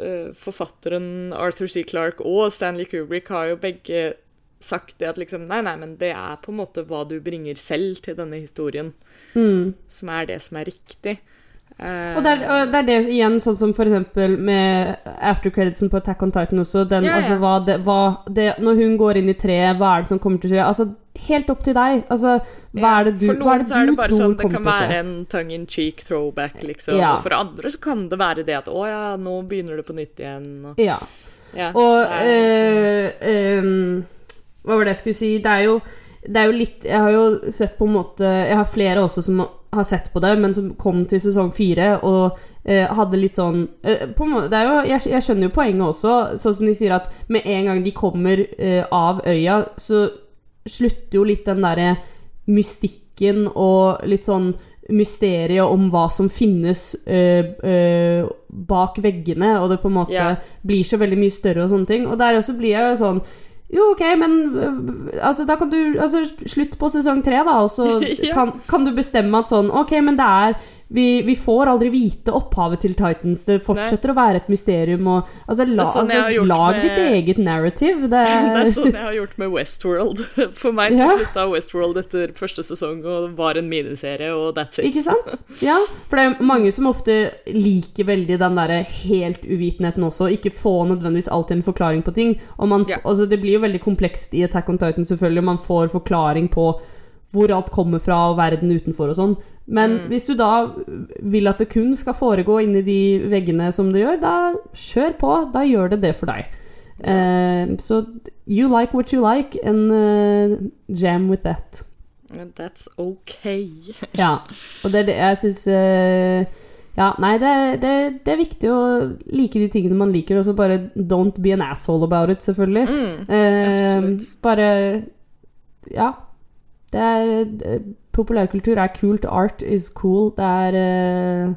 eh, forfatteren Arthur C. Clarke og Stanley Kubrick har jo begge sagt det at liksom Nei, nei, men det er på en måte hva du bringer selv til denne historien, Mm. som er det som er riktig. Eh, Og det, er, og det er det igjen, sånn som for eksempel med aftercreditsen på Attack on Titan også. Den, Ja, ja. Altså, hva det, hva det, når hun går inn i treet, hva er det som kommer til å skje? Altså, helt opp til deg. Altså, hva er det du, For noen så er det bare sånn det kan være en tongue in cheek throwback, liksom. Ja. Og for andre så kan det være det at å ja, nå begynner det på nytt igjen. Og, Ja. ja, Og liksom- eh, em, Hva var det jeg skulle si? Det er jo det er jo litt Jeg har jo sett på en måte Jeg har flere også som har sett på det, men som kom til sesong fire og eh, hadde litt sånn eh, på det jo, jeg, jeg skjønner jo poenget også, sånn som de sier at med en gang de kommer eh, av øya, så slutter jo litt den derre mystikken og litt sånn mysteriet om hva som finnes eh, eh, bak veggene, og det på en måte yeah. blir så veldig mye større og sånne ting. Og der også blir jeg jo sånn jo, ok, men øh, altså, da kan du altså, Slutt på sesong tre, da, og så Ja. kan, kan du bestemme at sånn Ok, men det er vi, vi får aldri vite opphavet til Titans. Det fortsetter å være et mysterium. Og, altså, la, sånn altså, lag med- ditt eget narrative. Det, Det er sånn jeg har gjort med Westworld. For meg så Ja. slutta Westworld etter første sesong og var en miniserie, og that's it. Ikke sant? Ja, for det er mange som ofte liker veldig den derre helt uvitenheten også. Ikke få nødvendigvis alltid en forklaring på ting. Man, Ja. altså det blir jo veldig komplekst i Attack on Titan, selvfølgelig. Man får forklaring på hvor alt kommer fra, og verden utenfor og sånn. Men Mm. hvis du da vil at det kun skal foregå inni de veggene som det gjør, da kjør på. Da gjør det det for deg. Uh, så you like what you like, and uh, jam with that. That's okay. Ja, og det er det jeg syns Ja, nei, det, det, det er viktig å like de tingene man liker, og så bare don't be an asshole about it, selvfølgelig. Mm, Eh, bare Ja. Det er Populærkultur er kult. Art is cool. Det er eh,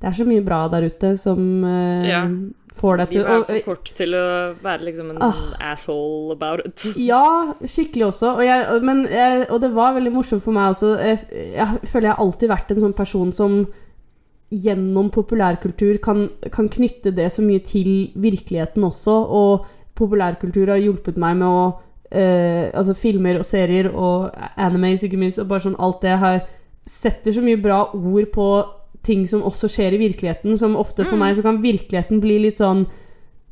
Det er så mye bra der ute som uh, Ja. får deg til Livet er for kort til å være liksom en Ah. asshole about it. Ja, skikkelig også. Og, jeg, men jeg, og det var veldig morsomt for meg også. Jeg, jeg føler jeg har alltid vært en sånn person som gjennom populærkultur kan, kan knytte det så mye til virkeligheten også. Og populærkultur har hjulpet meg med å eh, Altså filmer og serier og animes, ikke minst, og bare sånn alt det her Setter så mye bra ord på ting som også skjer i virkeligheten, som ofte for meg så kan virkeligheten bli litt sånn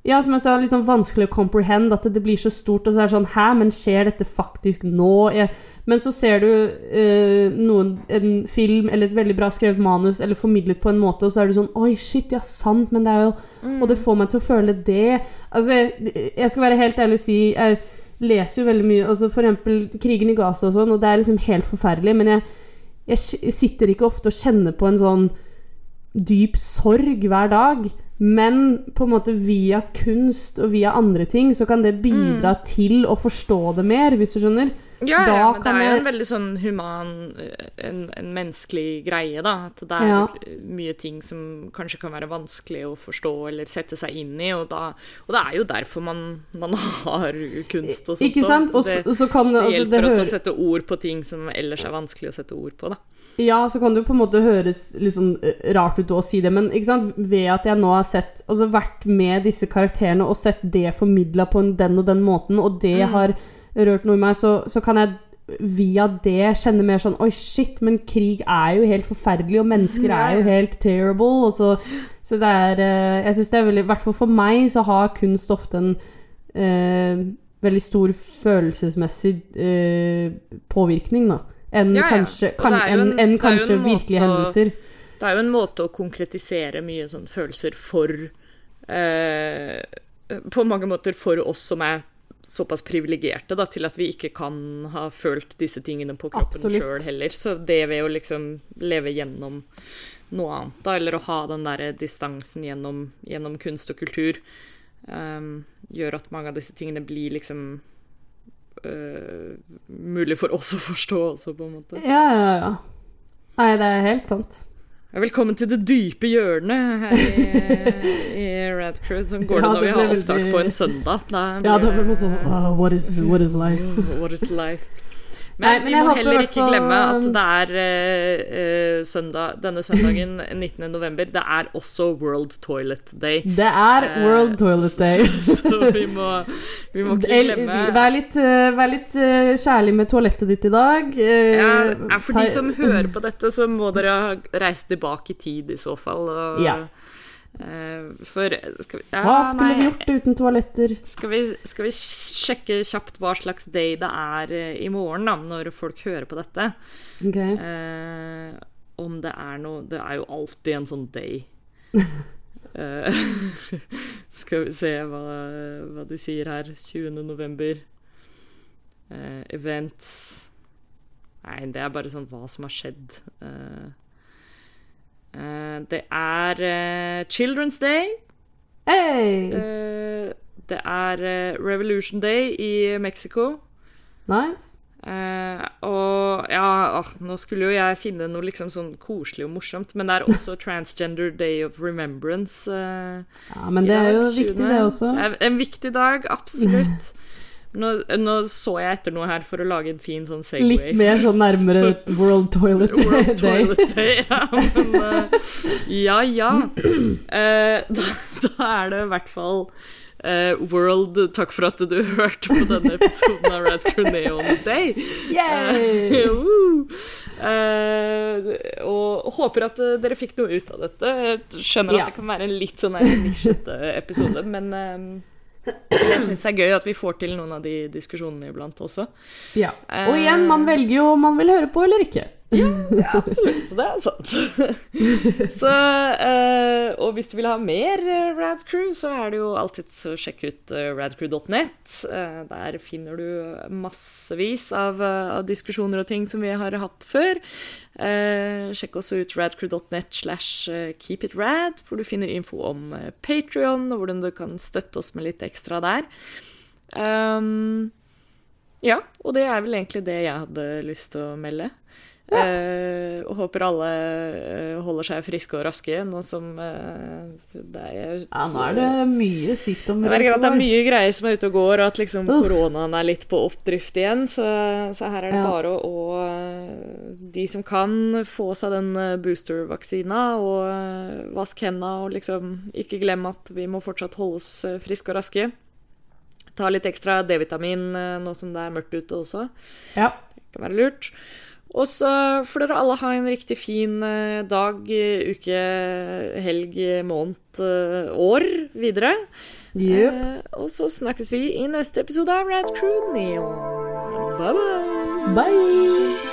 ja, som jeg sa, litt sånn vanskelig å comprehend, at det blir så stort, og så er det sånn Hæ, men skjer dette faktisk nå? Jeg, men så ser du eh, noen, en film eller et veldig bra skrevet manus eller formidlet på en måte, og så er du sånn Oi, shit, ja, sant, men det er jo Og det får meg til å føle det. Altså, jeg, jeg skal være helt ærlig og si Jeg leser jo veldig mye, altså eksempel krigen i Gaza og sånn, og det er liksom helt forferdelig, men jeg, jeg sitter ikke ofte og kjenner på en sånn dyp sorg hver dag. Men på en måte via kunst og via andre ting så kan det bidra til å forstå det mer, hvis du skjønner. Ja, Da ja men det er jo jeg- en veldig sånn human, eh, en, en menneskelig greie, da. At det er Ja. mye ting som kanskje kan være vanskelig å forstå eller sette seg inn i, og, da, og det er jo derfor man, man har kunst og sånt. Ikke sant? Og så, det, så kan det altså, hjelper det hører- å sette ord på ting som ellers er vanskelig å sette ord på, da. Ja, så kan det jo på en måte høres litt sånn eh, rart ut å si det, men ved at jeg nå har sett, altså vært med disse karakterene og sett det formidla på den og den måten, og det Mm. har rørt noe i meg, så, så kan jeg via det kjenne mer sånn Oi, shit, men krig er jo helt forferdelig, og mennesker er jo helt terrible. Så, så det er eh, Jeg syns det er veldig I hvert fall for meg så har kunst ofte en eh, veldig stor følelsesmessig eh, påvirkning, da. Enn Ja, ja. kanskje, kan, en- jo en kanskje virkelige å- hendelser. Det er jo en måte å konkretisere mye sånn følelser for eh, På mange måter for oss som er såpass privilegerte til at vi ikke kan ha følt disse tingene på kroppen sjøl heller. Så det ved å liksom leve gjennom noe annet, da, eller å ha den der distansen gjennom, gjennom kunst og kultur, um, gjør at mange av disse tingene blir liksom uh, mulig for oss å forstå også, på en måte. Ja, ja, ja. Nei, det er helt sant. Velkommen til det dype hjørnet her i, i Red Crew, som går det Ja, når vi har opptak veldig- på en søndag. Da Ja, da blir man sånn uh, what, is, what is life? What is life? Men, Nei, men vi må heller ikke fall- glemme at det er eh, søndag, denne søndagen 19. november. Det er også World Toilet Day. Det er Eh, World Toilet Day. Så vi må, vi må ikke glemme Vær litt, vær litt uh, kjærlig med toalettet ditt i dag. Ja, For de som hører på dette, så må dere reise tilbake i tid i så fall. Og, Ja. Eh, for skal vi, ja, Hva skulle nei. vi gjort uten toaletter? Skal vi, skal vi sjekke kjapt hva slags day det er eh, i morgen, da, når folk hører på dette? Okay. Eh, om det er noe Det er jo alltid en sånn day. Eh, skal vi se hva, hva de sier her. 20. november. Eh, events Nei, det er bare sånn hva som har skjedd. Eh, eh, det er eh, Children's Day. Hey! Eh, det er eh, Revolution Day i Mexico. Nice. Uh, og ja, åh, nå skulle jo jeg finne noe liksom sånn koselig og morsomt, men det er også Transgender Day of Remembrance. Uh, Ja, men det er jo 20.. viktig, det også. Det er en viktig dag, absolutt. Nå, nå så jeg etter noe her for å lage en fin sånn Segway. Litt mer sånn nærmere World Toilet World Day. Toilet Day, ja. Men uh, ja, ja. Uh, da, da er det i hvert fall uh, World Takk for at du hørte på denne episoden av Rad Crew Neon Day. Yay! Og håper at dere fikk noe ut av dette. Jeg skjønner at det kan være en litt sånn nisjete episode, men jeg syns det er gøy at vi får til noen av de diskusjonene iblant også. Ja. Og igjen, man velger jo om man vil høre på eller ikke. Ja, absolutt. Det er sant. så, uh, og hvis du vil ha mer eh, Rad Crew, så er det jo alltid så sjekk ut uh, radcrew.net. Uh, der finner du massevis av, uh, av diskusjoner og ting som vi har hatt før. Eh, sjekk også ut radcrew.net slash eh, keepitrad, hvor du finner info om Patrion, og hvordan du kan støtte oss med litt ekstra der. Um, ja, og det er vel egentlig det jeg hadde lyst til å melde. Eh, og håper alle eh, holder seg friske og raske nå som eh, det er, Ja, nå er det mye sykdom. rundt omkring. det er mye greier som er ute og går, og at liksom Uff. koronaen er litt på oppdrift igjen. Så, så her er det Ja. bare å, å De som kan, få seg den eh, boostervaksina, og eh, vask henda, og liksom ikke glem at vi må fortsatt holde oss eh, friske og raske. Ta litt ekstra D-vitamin eh, nå som det er mørkt ute også. Ja. Det kan være lurt. Og så får dere alle ha en riktig fin eh, dag, eh, uke, helg, måned, eh, år videre. Yep. Eh, og så snakkes vi i neste episode av Rad Crew Neon. Bye bye! Bye!